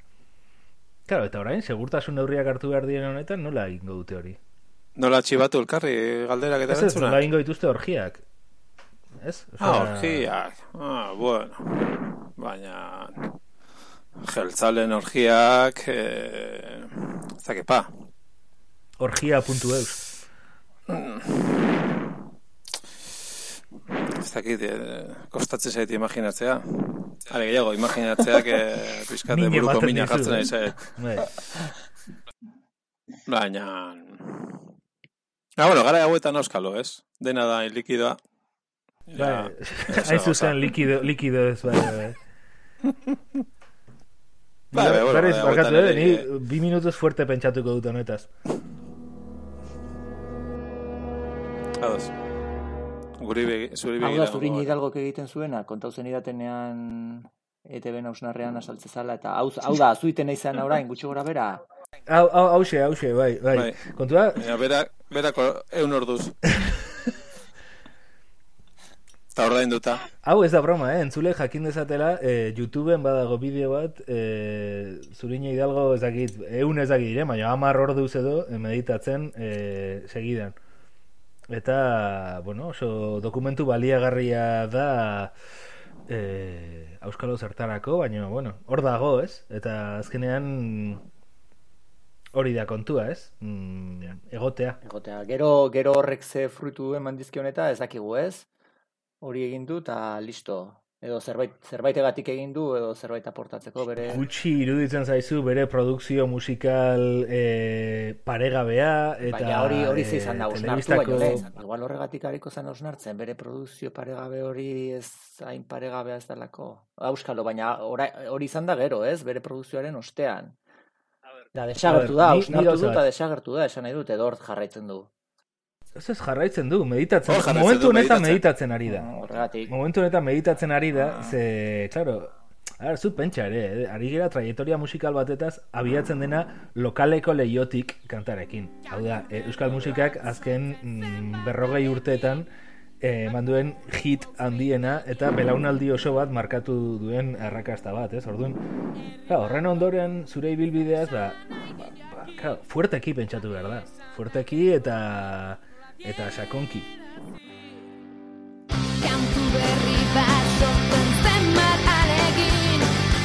Claro, eta orain segurtasun neurriak hartu behar diren honetan nola egingo dute hori? Nola txibatu elkarri galderak eta Ez nola egingo dituzte orgiak. Ez? Ah, orgiak. Ah, bueno. Baina... Jeltzalen orgiak... Eh, zakepa. Orgia.eus. Ez dakit, eh, kostatzen zait imaginatzea. Are gehiago, imaginatzeak eh, pizkat Mine buruko mina jartzen eh? nahi zait. Bai. Baina... Ah, bueno, gara hauetan euskalo, ez? Dena da likidoa. Bai, hain zuzen likido, likido ez bai, bai. Bai, bai, bai, barkatu, hauetan eh, ere- ni bi minutuz fuerte pentsatuko dut honetaz. Ados. Guri begi, zuri Hau begira. da, zurin hidalgok egiten zuena, kontau zen idatenean ETB ausnarrean asaltze zala, eta hau, hau da, zuiten izan orain, gutxi gora bera. Hau, hau, hause, hause, bai, bai. Bai. Kontua, Ja, bera, berako eun orduz. Eta duta. hau ez da broma, eh? Entzule jakin dezatela, eh, YouTubeen badago bideo bat, eh, Zurina Hidalgo ez dakit, eun ez dakit, eh? baina hamar orduz edo eh, meditatzen eh, segidan. Eta, bueno, oso dokumentu baliagarria da eh, Euskalo zertarako, baina, bueno, hor dago, ez? Eta azkenean hori da kontua, ez? Mm, egotea. Egotea, gero, gero horrek ze fruitu eman dizkion eta ez dakigu ez, hori egin du eta listo. Edo zerbait, zerbaitegatik egin du, edo zerbait aportatzeko bere... Gutxi iruditzen zaizu bere produkzio musikal eh, paregabea eta Baina hori hori ze eh, izan da, osnartu telebistako- baino. Igual horregatik hariko zen osnartzen, bere produzio paregabe hori ez hain paregabea ez dalako. Auskalo, baina ora- hori izan da gero, ez? Bere produzioaren ostean. Da, desagertu da, osnartu du eta desagertu da, esan nahi dut, edo hor jarraitzen du. Ez ez jarraitzen du, meditatzen. Jarraitzen Momentu honetan meditatzen. meditatzen ari da. Horregatik. Momentu honetan meditatzen ari da, Ah. ze, claro, Ara, zu pentsa ere, eh? ari gera traiektoria musikal batetaz abiatzen dena lokaleko leiotik kantarekin. Hau da, eh, euskal musikak azken mm, berrogei urteetan eh, eman duen hit handiena eta belaunaldi oso bat markatu duen arrakasta bat, ez? Orduan, claro, horren ondoren zure ibilbideaz, ba, ba, ba, claro, fuerteki pentsatu behar da. Fuerteki eta eta sakonki. Kantu berri bat sortzen zenbat alegin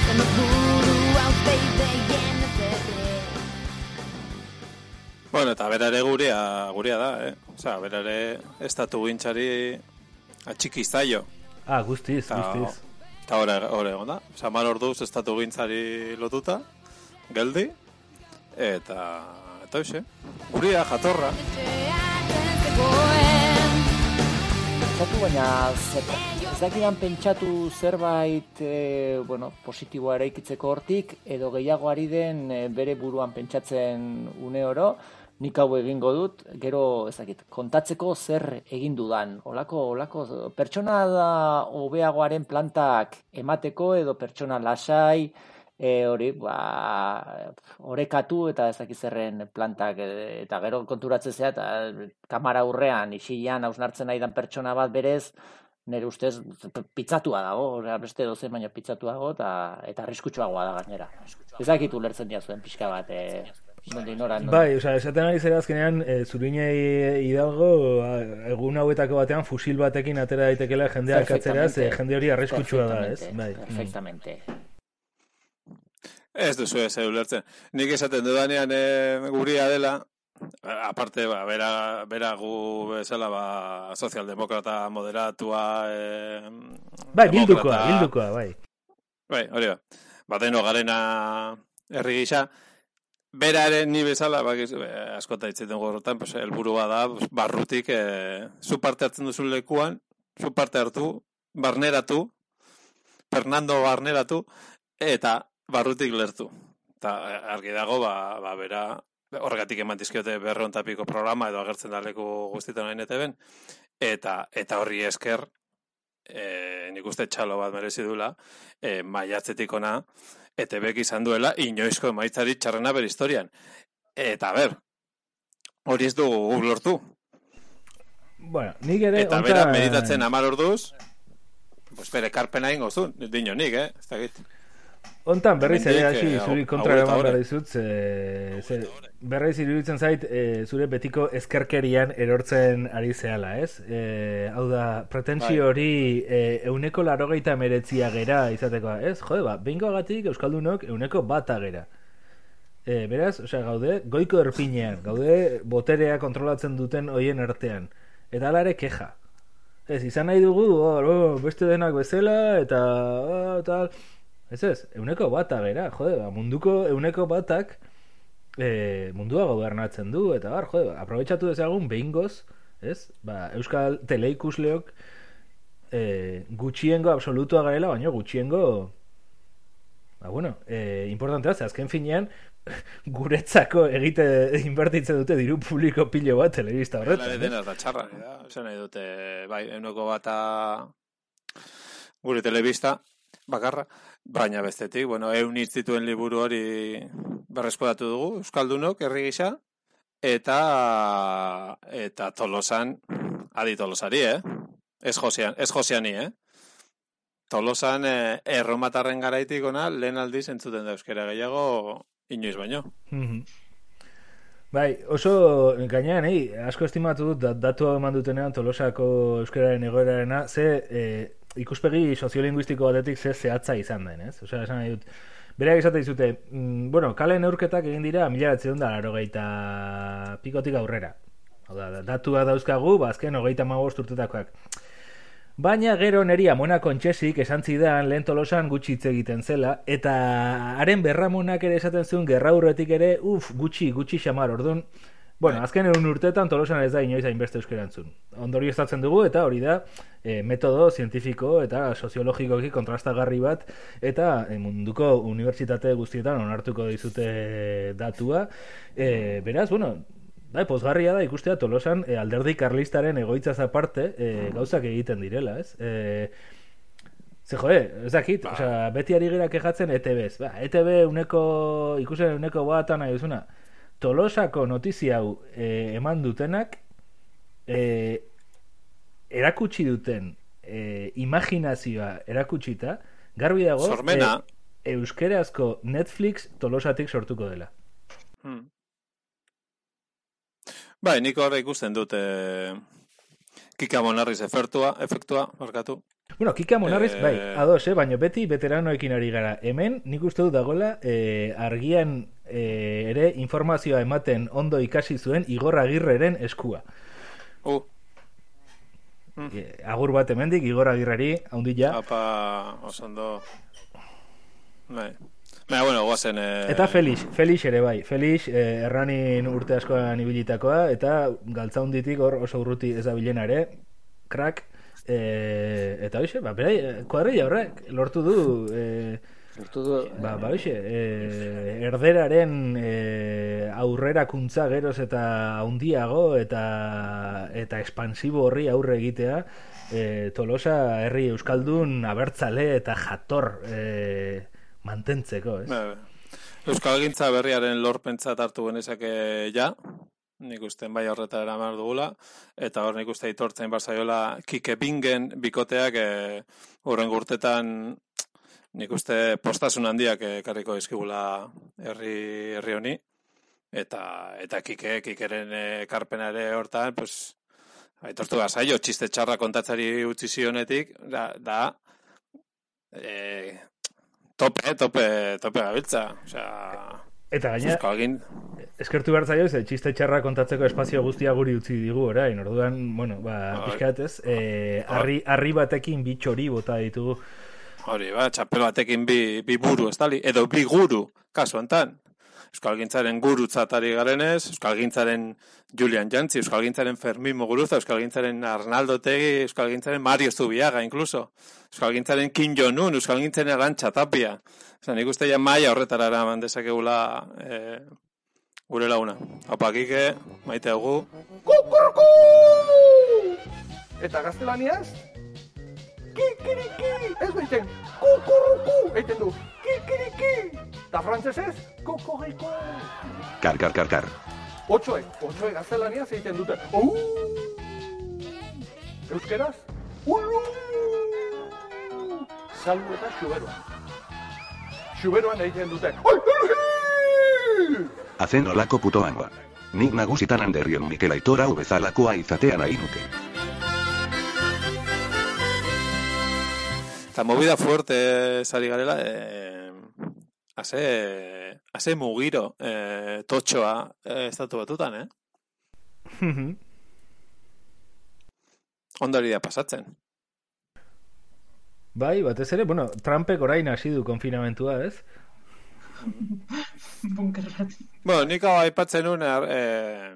Zenbat buru hauste ideien ezerre Bueno, eta bera ere gurea, gurea da, eh? Osea, bera ere estatu gintxari atxiki zaio. Ah, guztiz, Ta- guztiz. Eta hori, egon da. Osea, mar orduz estatu gintzari lotuta, geldi, eta, eta hoxe, guria, jatorra. Pentsatu baina zer, ez dakidan pentsatu zerbait e, bueno, positiboa eraikitzeko hortik edo gehiago ari den e, bere buruan pentsatzen une oro nik hau egingo dut, gero ez dakit, kontatzeko zer egin dudan. Olako, olako, pertsona da hobeagoaren plantak emateko edo pertsona lasai, e, hori, ba, orekatu eta ez zerren plantak e, eta gero konturatzen zea eta kamara aurrean isilan hausnartzen nahi dan pertsona bat berez nire ustez pitzatua dago, osea, beste dozen baina pitzatuago eta eta arriskutsuagoa da gainera. Ez dakit ulertzen dia zuen pixka bat, e, nondik nora, non- Bai, osea, esaten ari zera azkenean, e, zurinei hidalgo, a- egun hauetako batean fusil batekin atera daitekela jendea katzera, ze jende hori arriskutsua da, ez? Bai. Perfectamente. Ez duzu ez ulertzen. Nik esaten dudanean e, guria dela, aparte, ba, bera, bera gu bezala, ba, sozialdemokrata moderatua, e, Bai, bildukoa, bildukoa, bai. Bai, hori ba. Bateno garena herri gisa, bera ere ni bezala, bakiz, eh, askota hitz dugu horretan, pues, helburua da, barrutik, eh, zu parte hartzen duzu lekuan, zu parte hartu, barneratu, Fernando barneratu, eta barrutik lertu. Eta eh, argi dago, ba, ba bera, horregatik eman dizkiote berreon tapiko programa, edo agertzen da leku guztietan hain eteben, eta, eta horri esker, e, nik uste txalo bat merezi duela, e, maiatzetik ona, ETBek izan duela, inoizko emaitzari txarrena ber historian. Eta ber, hori ez dugu lortu. Bueno, nik ere... Eta honta- bera meditatzen amar orduz, pues bere karpena ingo zuen, dino nik, eh? Ez dakit. Hontan berriz ere Hemendik, hasi eh, zuri kontra eman behar dizut, ze, ze, berriz iruditzen zait e, zure betiko eskerkerian erortzen ari zehala, ez? E, hau da, pretensio Bai. hori e, euneko larogeita meretzia gera izateko, ez? Jode, ba, behingoagatik Euskaldunok euneko bata gera. E, beraz, osea, gaude, goiko erpinean, gaude boterea kontrolatzen duten hoien artean. Eta hala ere keja. Ez, izan nahi dugu, hor, oh, beste denak bezala, eta oh, tal. Ez ez, euneko bata bera, jode, ba, munduko euneko batak e, mundua gobernatzen du, eta bar, jode, ba, aprobetxatu dezagun behingoz, ez? Ba, Euskal teleikusleok e, gutxiengo absolutua garela, baina gutxiengo Ba, bueno, e, importantea, ze azken finean, guretzako egite inbertitzen dute diru publiko pilo bat telebista Hala horretan. dena ez da txarra. Esan nahi dute, bai, euneko bata gure telebista, bakarra, baina bestetik, bueno, eun hitz dituen liburu hori berreskodatu dugu, Euskaldunok, herri gisa, eta, eta Tolosan, adi Tolosari, eh? Ez Josean, ez Joseani, eh? Tolosan eh, erromatarren garaitik ona lehen aldiz entzuten da euskera gehiago inoiz baino. Mhm. Bai, oso gainean, ei, asko estimatu dut dat- datua eman dutenean Tolosako euskararen egoerarena, ze e, ikuspegi soziolinguistiko batetik ze zehatza izan den, ez? Osea, esan nahi dut, bereak esate dizute, mm, bueno, kale neurketak egin dira mila da larogeita pikotik aurrera. Hau da, datua dauzkagu, ba, azken hogeita magost urtetakoak. Baina gero neri amona kontxesik esan zidan lehen tolosan gutxi hitz egiten zela, eta haren berramonak ere esaten zuen gerra urretik ere, uf, gutxi, gutxi xamar, orduan, Bueno, azken egun urtetan tolosan ez da inoiz hainbeste euskerantzun. Ondorio estatzen dugu eta hori da e, metodo zientifiko eta soziologikoki kontrastagarri bat eta e, munduko unibertsitate guztietan onartuko dizute datua. E, beraz, bueno, Bai, pozgarria da ikustea Tolosan e, alderdi karlistaren egoitzaz aparte e, gauzak egiten direla, ez? E, ze joe, ez dakit, osea, beti ari gira kejatzen ETB-ez. Ba, ETB uneko, ikusen uneko batan nahi duzuna. Tolosako notizia hau e, eman dutenak e, erakutsi duten e, imaginazioa erakutsita, garbi dago Sormena. e, euskerazko Netflix Tolosatik sortuko dela. Hmm. Bai, nik horre ikusten dut eh, Kika Monarriz efektua, efektua, markatu. Bueno, Kika Monarriz, Eh, bai, ados, eh, baina beti veteranoekin ari gara. Hemen, nik uste dut dagoela, eh, argian eh, ere informazioa ematen ondo ikasi zuen Igor Agirreren eskua. Uh. Eh, agur bat hemendik Igor Agirreri, haundila. Apa, osondo... Bai. Baina, bueno, guazen... Eh, Eta Felix, Felix ere bai. Felix, eh, erranin urte askoan ibilitakoa, eta galtzaunditik hor oso urruti ez da bilena ere, crack, eh, eta hoxe, ba, berai, kuadrilla horrek, lortu du, eh, Lortu du, ba, ba hoxe, eh, erderaren eh, aurrerakuntza geroz eta haundiago, eta, eta expansibo horri aurre egitea, eh, Tolosa herri Euskaldun abertzale eta jator eh, mantentzeko, ez? Bai, bai. Euskal Gintza berriaren lorpentzat hartu genezake ja, nik uste bai horretara eramar dugula, eta hor nik uste itortzen barzaiola Kike Bingen bikoteak e, urtetan nik uste postasun handiak ekarriko dizkigula herri herri honi eta eta Kike Kikeren ekarpena ere hortan pues aitortu bazaio txiste txarra kontatzari utzi zionetik da, da e, tope, tope, tope gabiltza. Osea, Eta gaina, eskertu behar zaio, ze txiste txarra kontatzeko espazio guztia guri utzi digu, orain, orduan, bueno, ba, Bai. pixkat ez, eh, harri, harri batekin bi txori bota ditugu. Hori, ba, txapel batekin bi, bi buru, ez dali, edo bi guru, kasu enten. Euskalgintzaren gurutzat ari garenez, Euskalgintzaren Julian Jantzi, Euskalgintzaren Fermin Muguruza, Euskalgintzaren Arnaldo Tegi, Euskalgintzaren Mario Zubiaga, incluso. Euskalgintzaren Kim Jong-un, Euskalgintzaren Arantxa Tapia. Osa, nik uste ja maia horretara eraman dezakegula eh, gure launa. Haupa, kike, maite dugu. Kukurku! Eta gaztelaniaz? Kikiriki! Ez du egiten, kukurruku! Egiten du, kikiriki! Eta frantzesez, kokoriko! Kar, kar, kar, kar. Otsoek, otsoek gaztelaniaz egiten dute. Uh! Euskeraz? Ulu! Salbu eta xuberoan. Xuberoan egiten dute. Hazen olako putoangoa. Nik nagusitan handerrion Mikel Aitora bezalakoa izatea nahi nuke. Eta movida fuerte sari garela, eh, haze, haze mugiro eh, totxoa eh, estatu batutan, eh? Ondari da pasatzen. bai, batez ere, bueno, Trumpek orain hasi du konfinamentua, ez? Bunker bat. Bueno, nik hau aipatzen er, eh,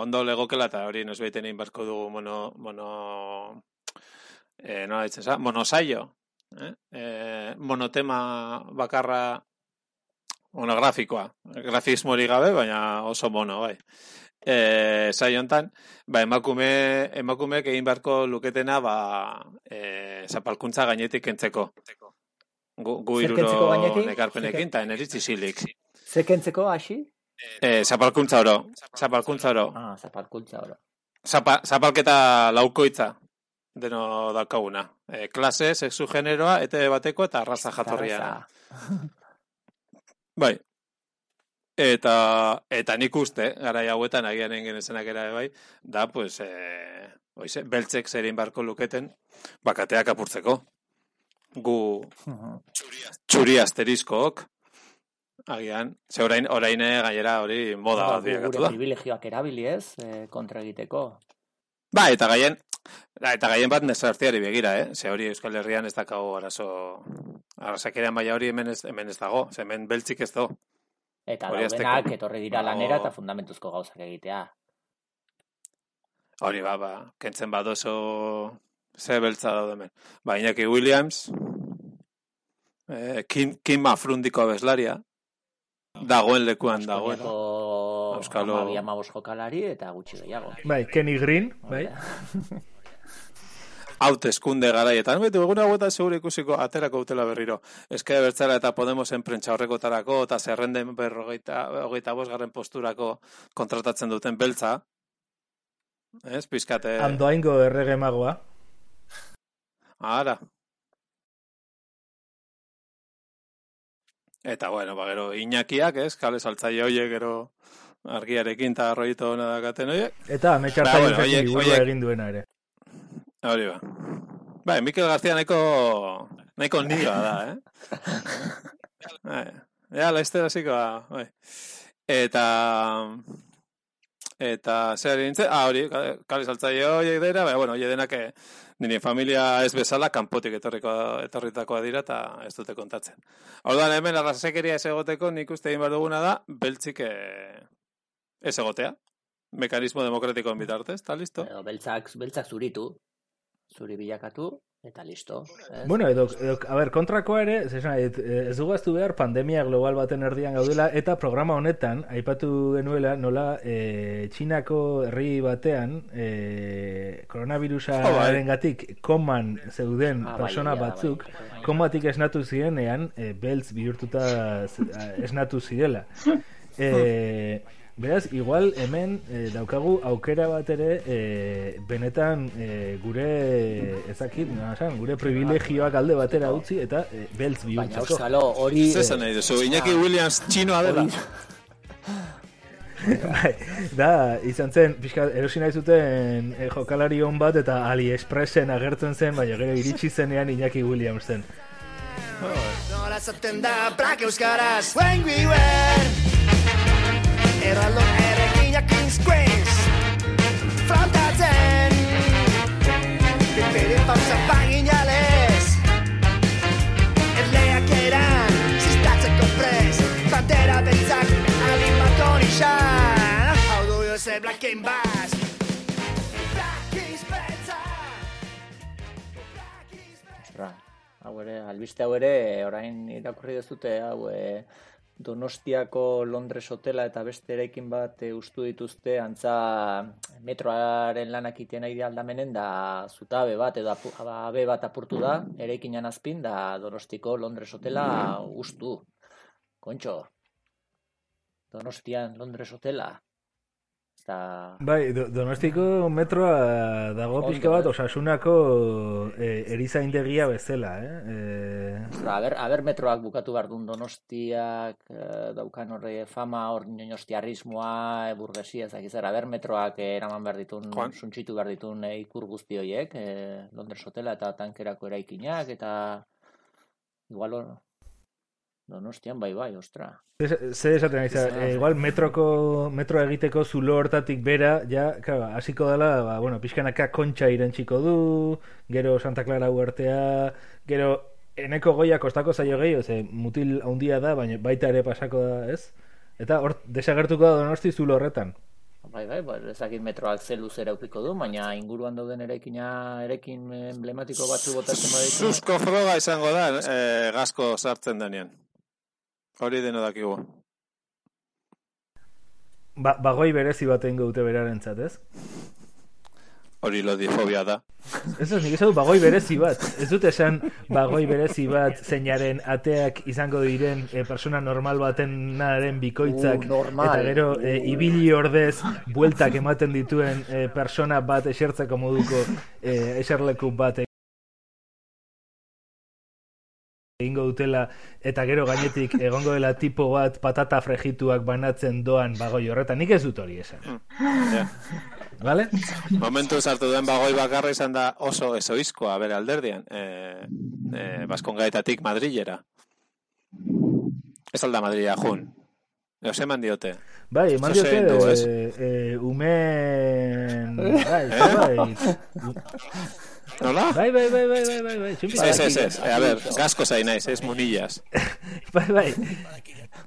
ondo legokela eta hori nos baiten egin barko dugu mono, mono, eh, nola ditzen za, monosaio. eh? E, monotema bakarra monografikoa, grafismori gabe, baina oso mono, bai. E, saio hontan, ba, emakume, emakumeek egin beharko luketena, ba, e, zapalkuntza gainetik kentzeko. Gu, gu iruro nekarpenekin, eta eneritzi zilik. Ze kentzeko hasi? E, zapalkuntza oro, zapalkuntza oro. Ah, zapalkuntza oro. Zapa, zapalketa laukoitza deno daukaguna. E, klase, sexu generoa, ete bateko eta arraza jatorria. Bai. Eta, eta nik uste, garai hauetan agian egin genezenak era bai, da, pues, e, oize, beltzek zerin barko luketen, bakateak apurtzeko. Gu txuri asteriskok, agian, ze orain, orain gainera hori moda bat Gure bilakatu da. privilegioak erabili ez, e, kontra egiteko. Ba, eta gaien, eta gaien bat nesartiari begira, eh? Ze hori Euskal Herrian ez dakago arazo, arrasakerean baina hori hemen ez, hemen ez dago, ze hemen beltzik ez dago. Eta Hori daudenak etorri dira Ba, lanera eta fundamentuzko gauzak egitea. Hori ba, ba, kentzen badozo ze beltza daude hemen. Ba, Iñaki Williams, eh, Kim, Kim Afrundiko abeslaria, dagoen lekuan dagoen. Euskalo- amabi amabos jokalari eta gutxi gehiago. Bai, Kenny Green, bai. hauteskunde garaietan. Beti, egun hauetan segure ikusiko aterako utela berriro. Eske bertzara eta Podemosen prentsa horrekotarako eta zerrenden berrogeita, hogeita bosgarren posturako kontratatzen duten beltza. Ez, pizkate... Andoaingo errege magoa. Ara. Eta, bueno, ba, gero, Iñakiak, ez, kale saltzaile hoiek, gero, argiarekin eta arroito hona dakaten hoiek. Eta Ba, ametxartzaile bueno, hoiek- egin duena ere. Hori ba. Bai, Mikel García nahiko, nahiko nioa da, eh? Bai. Ja, laizter hasikoa, bai. Eta, eta zer nintzen, ah, hori, ka- kale saltzaile horiek dira, bai, bueno, horiek denak eh, nire familia ez bezala kanpotik etorriko, etorritakoa dira eta ez dute kontatzen. Orduan hemen arrasekeria ez egoteko nik uste egin behar duguna da, beltzik eh, ez egotea. Mekanismo demokratikoen bitartez, eta listo. Edo beltzak, beltzak zuritu, zuri bilakatu, eta listo. Ez? Bueno, edo, edo, a ber, kontrakoa ere, ez, esan nahi dut, eh, ez dugu aztu behar pandemia global baten erdian gaudela, eta programa honetan, aipatu genuela, nola, e, Txinako herri batean, e, koronavirusaren gatik, koman zeuden Ah, bai, persona batzuk, bai, bai. komatik esnatu zirenean, e, beltz bihurtuta esnatu zirela. E, beraz, igual hemen e, daukagu aukera bat ere e, benetan e, gure ezakit, nola esan, gure privilegioak alde batera utzi eta e, beltz Baina, bihurtzeko. Euskalo, hori... Zer esan nahi duzu, Iñaki Williams txinoa dela. Bai, da, izan zen, pixka, erosi nahi zuten e, jokalari on bat eta AliExpressen agertzen zen, baina gero iritsi zenean Iñaki Williams zen. Nola zaten da plak euskaraz When we were Erraldo erreginak insquains Frontatzen. Pipiri pausa paginales Erleak eran Zistatzeko prez. Pantera beltzak Alimako nixan Hau du Black is beltza Ostra, hau ere, albiste hau ere, orain irakurri dezute, hau e, Donostiako Londres hotela eta beste eraikin bat e, ustu dituzte antza metroaren lanak iten nahi aldamenen da zutabe bat edo abe bat apurtu da eraikinan azpin da Donostiko Londres hotela ustu. Kontxo, Donostian Londres hotela. Eta Bai, do, donostiko metroa dago Ondo, pixka bat eh? osasunako e, erizaindegia bezala, eh? E, aber, aber metroak bukatu behar duen donostiak eh, daukan horre fama hor donostiarrismoa, e, burgesia, ez zer, aber metroak eh, eraman behar ditun, Joan. suntxitu behar ditun eh, ikur guzti horiek, eh, Londres hotela eta tankerako eraikinak, eta igual hor, donostian bai bai, ostra. Ze esaten naiz, Izan, e, igual metroko metro egiteko zulo hortatik bera, ja, claro, hasiko dela, ba, bueno, pixkanaka kontxa irentsiko du, gero Santa Clara uartea, gero eneko goia kostako zaio gehiago, ze mutil handia da, baina baita ere pasako da, ez? Eta hor desagertuko da donosti zulo horretan. Bai, bai, bai, ezakit metroak ze luzera ukiko du, baina inguruan dauden eraikina, erekin emblematiko batzu botatzen baditu. Susko froga izango da, eh, gasko sartzen denean. Hori deno dakigu. Ba, bagoi berezi bat egingo dute berarentzat, ez? Hori lodifobia da. Ez ez, nik esan dut bagoi berezi bat. Ez dut esan bagoi berezi bat zeinaren ateak izango diren e, persona normal baten naren bikoitzak Uh, normal. eta gero e, ibili ordez bueltak ematen dituen e, persona bat esertzeko moduko e, eserleku bat egingo dutela eta gero gainetik egongo dela tipo bat patata frejituak banatzen doan bagoi horretan. Nik ez dut hori esan. Ja. Vale? Momentu sartu den bagoi bakarra izan da oso ezoizkoa bere alderdian. E, e, Baskongaetatik Madrilera. Ez alda Madrila jun. Eo eman diote. Bai, eman diote, e, e, umen... Bai, Eh? bai. Nola? Bai, bai, bai, bai, bai, bai, bai. Ez, ez, ez. A ber, gasko zain naiz, ez munillas. Bai, bai.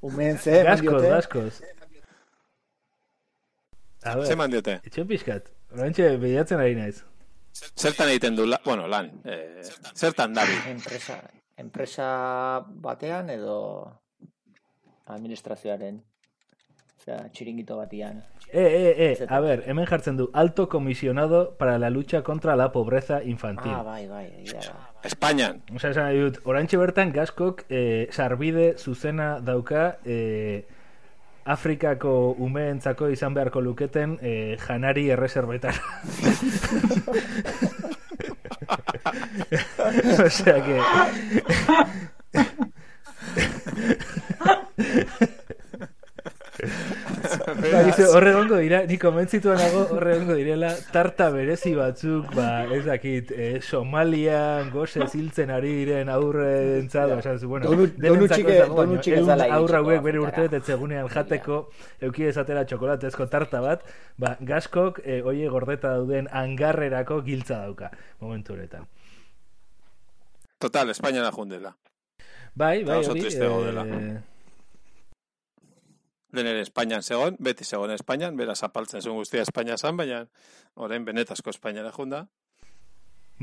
Umen ze, Gaskoz, diote. gaskoz. A ber, Ze eman diote? Itxon pixkat. Horantxe, behiatzen ari naiz. Zertan egiten du, la, bueno, lan, e, zertan dabil. Enpresa, enpresa batean edo administrazioaren Osea, txiringito batian. E, e, e, a ver, hemen jartzen du Alto Comisionado para la lucha contra la pobreza infantil. Ah, bai, bai. Espainian. Osa, esan nahi dut, orantxe bertan gaskok eh, sarbide zuzena dauka eh, Afrikako umeentzako izan beharko luketen eh, janari erreserbetar. Osea que... Ba, dice, horre egongo dira, ni konbentzituan nago horre egongo direla tarta berezi batzuk, ba, ez dakit, eh, Somalian gose ziltzen ari diren aurrentzat, esan zu, bueno, denentzako ez dago, aurra hauek bere Afrikara. urte egunean jateko euki ezatera txokolatezko tarta bat, ba, gaskok eh, oie gordeta dauden angarrerako giltza dauka, momentu honetan. Total, Espainian ajundela. Bai, Eta bai, oso hori, Lehen ere Espainian zegoen, beti zegoen Espainian, beraz apaltzen zuen guztia Espainia zan, baina orain benetazko Espainiara junda.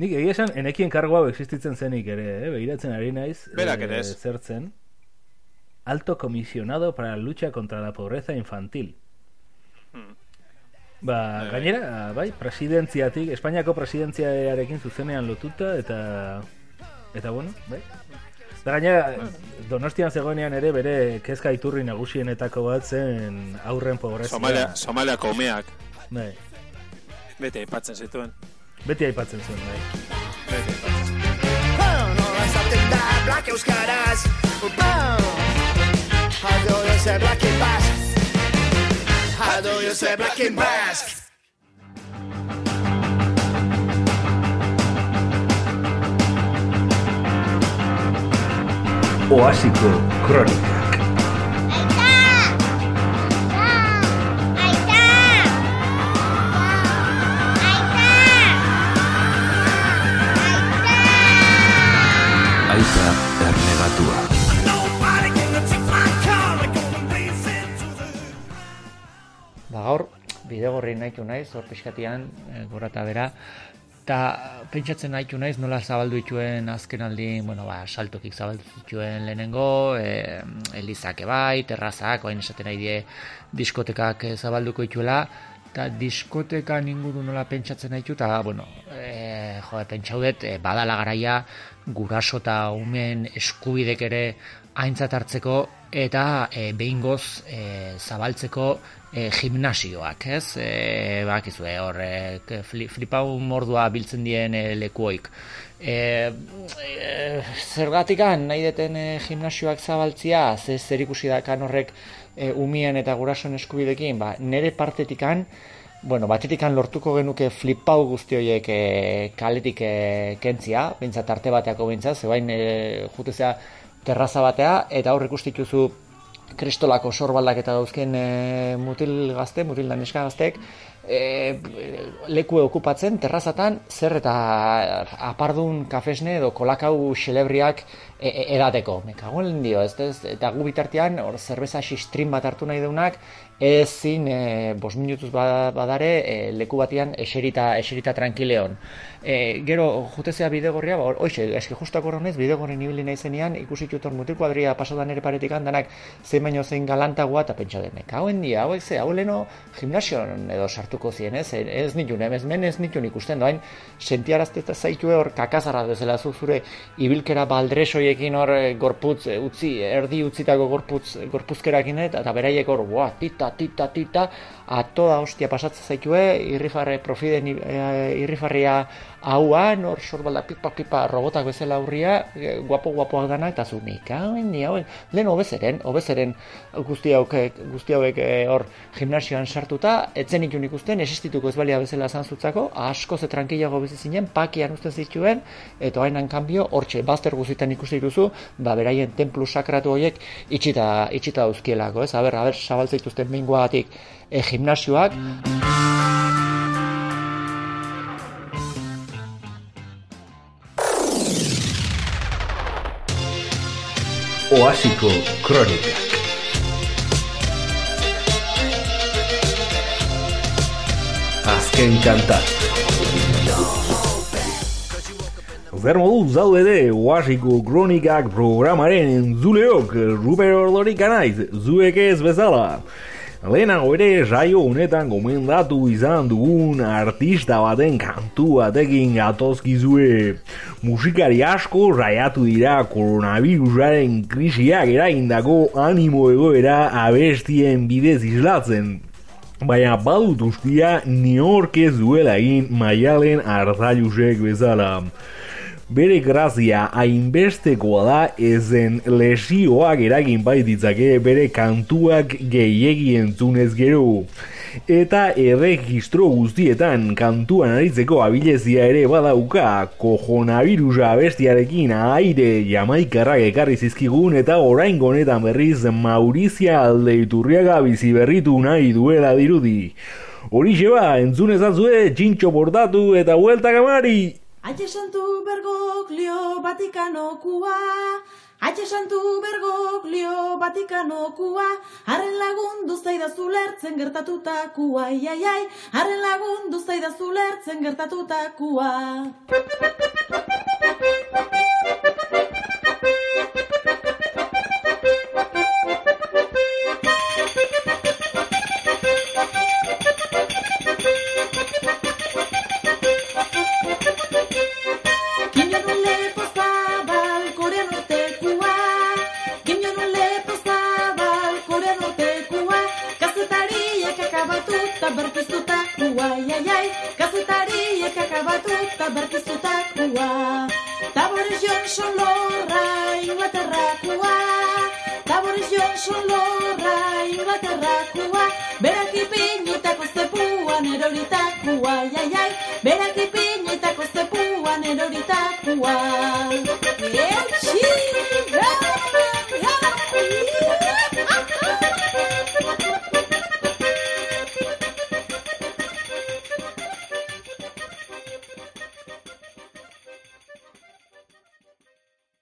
Nik egia esan, enekien kargo hau existitzen zenik ere, eh? begiratzen ari naiz. Berak eh, ere ez. Zertzen. Alto comisionado para la lucha contra la pobreza infantil. Hmm. Ba, bai. gainera, bai, presidentziatik, Espainiako presidentziarekin zuzenean lotuta, eta, eta bueno, bai. Da gainera, Donostian zegoenean ere bere kezka iturri nagusienetako bat zen aurren pobrezia. Somalia, Somaliako umeak, Bai, beti aipatzen zituen. beti aipatzen zuen, bai. Beti aipatzen da black euskaraz How do you say black in basque? How do you say black in basque? Oasiko kronikak. Aita ernegatua. Ba, gaur, bidegorri nahitu naiz, hor pixkatian, e, gora eta bera, eta pentsatzen nahitu naiz nola zabaldu dituen azken aldi, bueno, ba, saltokik zabaldu dituen lehenengo, e, elizak bai, terrazak, oain esaten nahi die diskotekak eh, zabalduko dituela, eta diskotekan inguru nola pentsatzen nahitu, eta, bueno, e, jo, pentsaudet, e, badala garaia, guraso eta umen eskubidek ere aintzat hartzeko, eta e, behingoz e, zabaltzeko e, gimnasioak, ez? E, bakizue, hor, e, fli, flipau mordua biltzen dien e, lekuoik. E, e, zergatikan nahi deten e, gimnasioak zabaltzia, ze zer ikusi dakan horrek e, umien eta gurasoen eskubidekin, ba, nere partetikan, Bueno, batetikan lortuko genuke flipau guzti horiek e, kaletik e, kentzia, bintzat arte bateako bintzat, zebain e, jutezea terraza batea, eta hor ikustituzu kristolako sorbaldak eta dauzken e, mutil gazte, mutil daneska gaztek, e, leku okupatzen terrazatan zer eta apardun kafesne edo kolakau xelebriak e, e, edateko. Me kago en dio, ez, ez, eta gu bitartean hor zerbeza sistrin bat hartu nahi deunak ezin e, bos minutuz ba- badare e, leku batean eserita, eserita tranquileon. E, gero, jutezea bidegorria, ba, hoxe, eski justak horren ez, bidegorren ibili naizenean, ikusi tutor mutil kuadria pasodan ere paretik handanak, zein baino zein galantagoa, eta pentsa denek, hauen dia, hauek ze, hau leno gimnasion edo sartuko zien, ez, ez nitun, ez men ez nitun ikusten doain, sentiarazteta zaitue hor kakazarra bezala zu zure ibilkera baldresoiekin hor e, gorputz, e, utzi, erdi utzitako gorputz, gorpuzkerakin eta, eta beraiek hor, boa, tita, tita, tita, a toda hostia pasatzen zaitue, irrifarre profiden irrifarria hauan, hor sorbalda pipa pipa robotak bezala aurria, e, guapo guapoak danak, eta zu nik, hauen, ni hauen, lehen hobezeren, hobezeren guzti hauek, guzti hauek e, hor gimnasioan sartuta, etzen ikun ikusten, existituko ez balia bezala zantzutzako, asko ze tranquilago bizi zinen, pakian usten zituen, eta hainan kanbio, hortxe, bazter guztietan ikusi duzu, ba, beraien templu sakratu horiek itxita, itxita dauzkielako, ez? Aber, aber, zabaltzeituzten mingoagatik e, gimnasioak, Oasiko Kronika. Azken kanta. Zer modu zaude ere Oasiko Kronikak programaren entzuleok Ruper Ordorik anaiz, zuek ez bezala. Lehenago ere saio honetan gomendatu izan dugun artista baten kantu batekin gatozkizue. Musikari asko saiatu dira koronavirusaren krisiak eragindako animo egoera abestien bidez islatzen. Baina badut ustia niork ez duela egin maialen arzailusek bezala. Bere grazia hainbestekoa da ezen lesioak eragin baititzake bere kantuak gehiegi entzunez gero. Eta erregistro guztietan kantuan aritzeko abilezia ere badauka kojonavirusa bestiarekin aire jamaikarrak ekarri zizkigun eta orain honetan berriz Maurizia alde iturriaga bizi berritu nahi duela dirudi. Horixe ba, entzunezazue, txintxo bordatu eta huelta gamari! Aite santu bergoglio Vatikanokua Aite santu bergoglio Vatikanokua Haren lagundu zaidazu lertzen gertatutakua Ai, ai, ai, haren lagundu zaidazu lertzen gertatutakua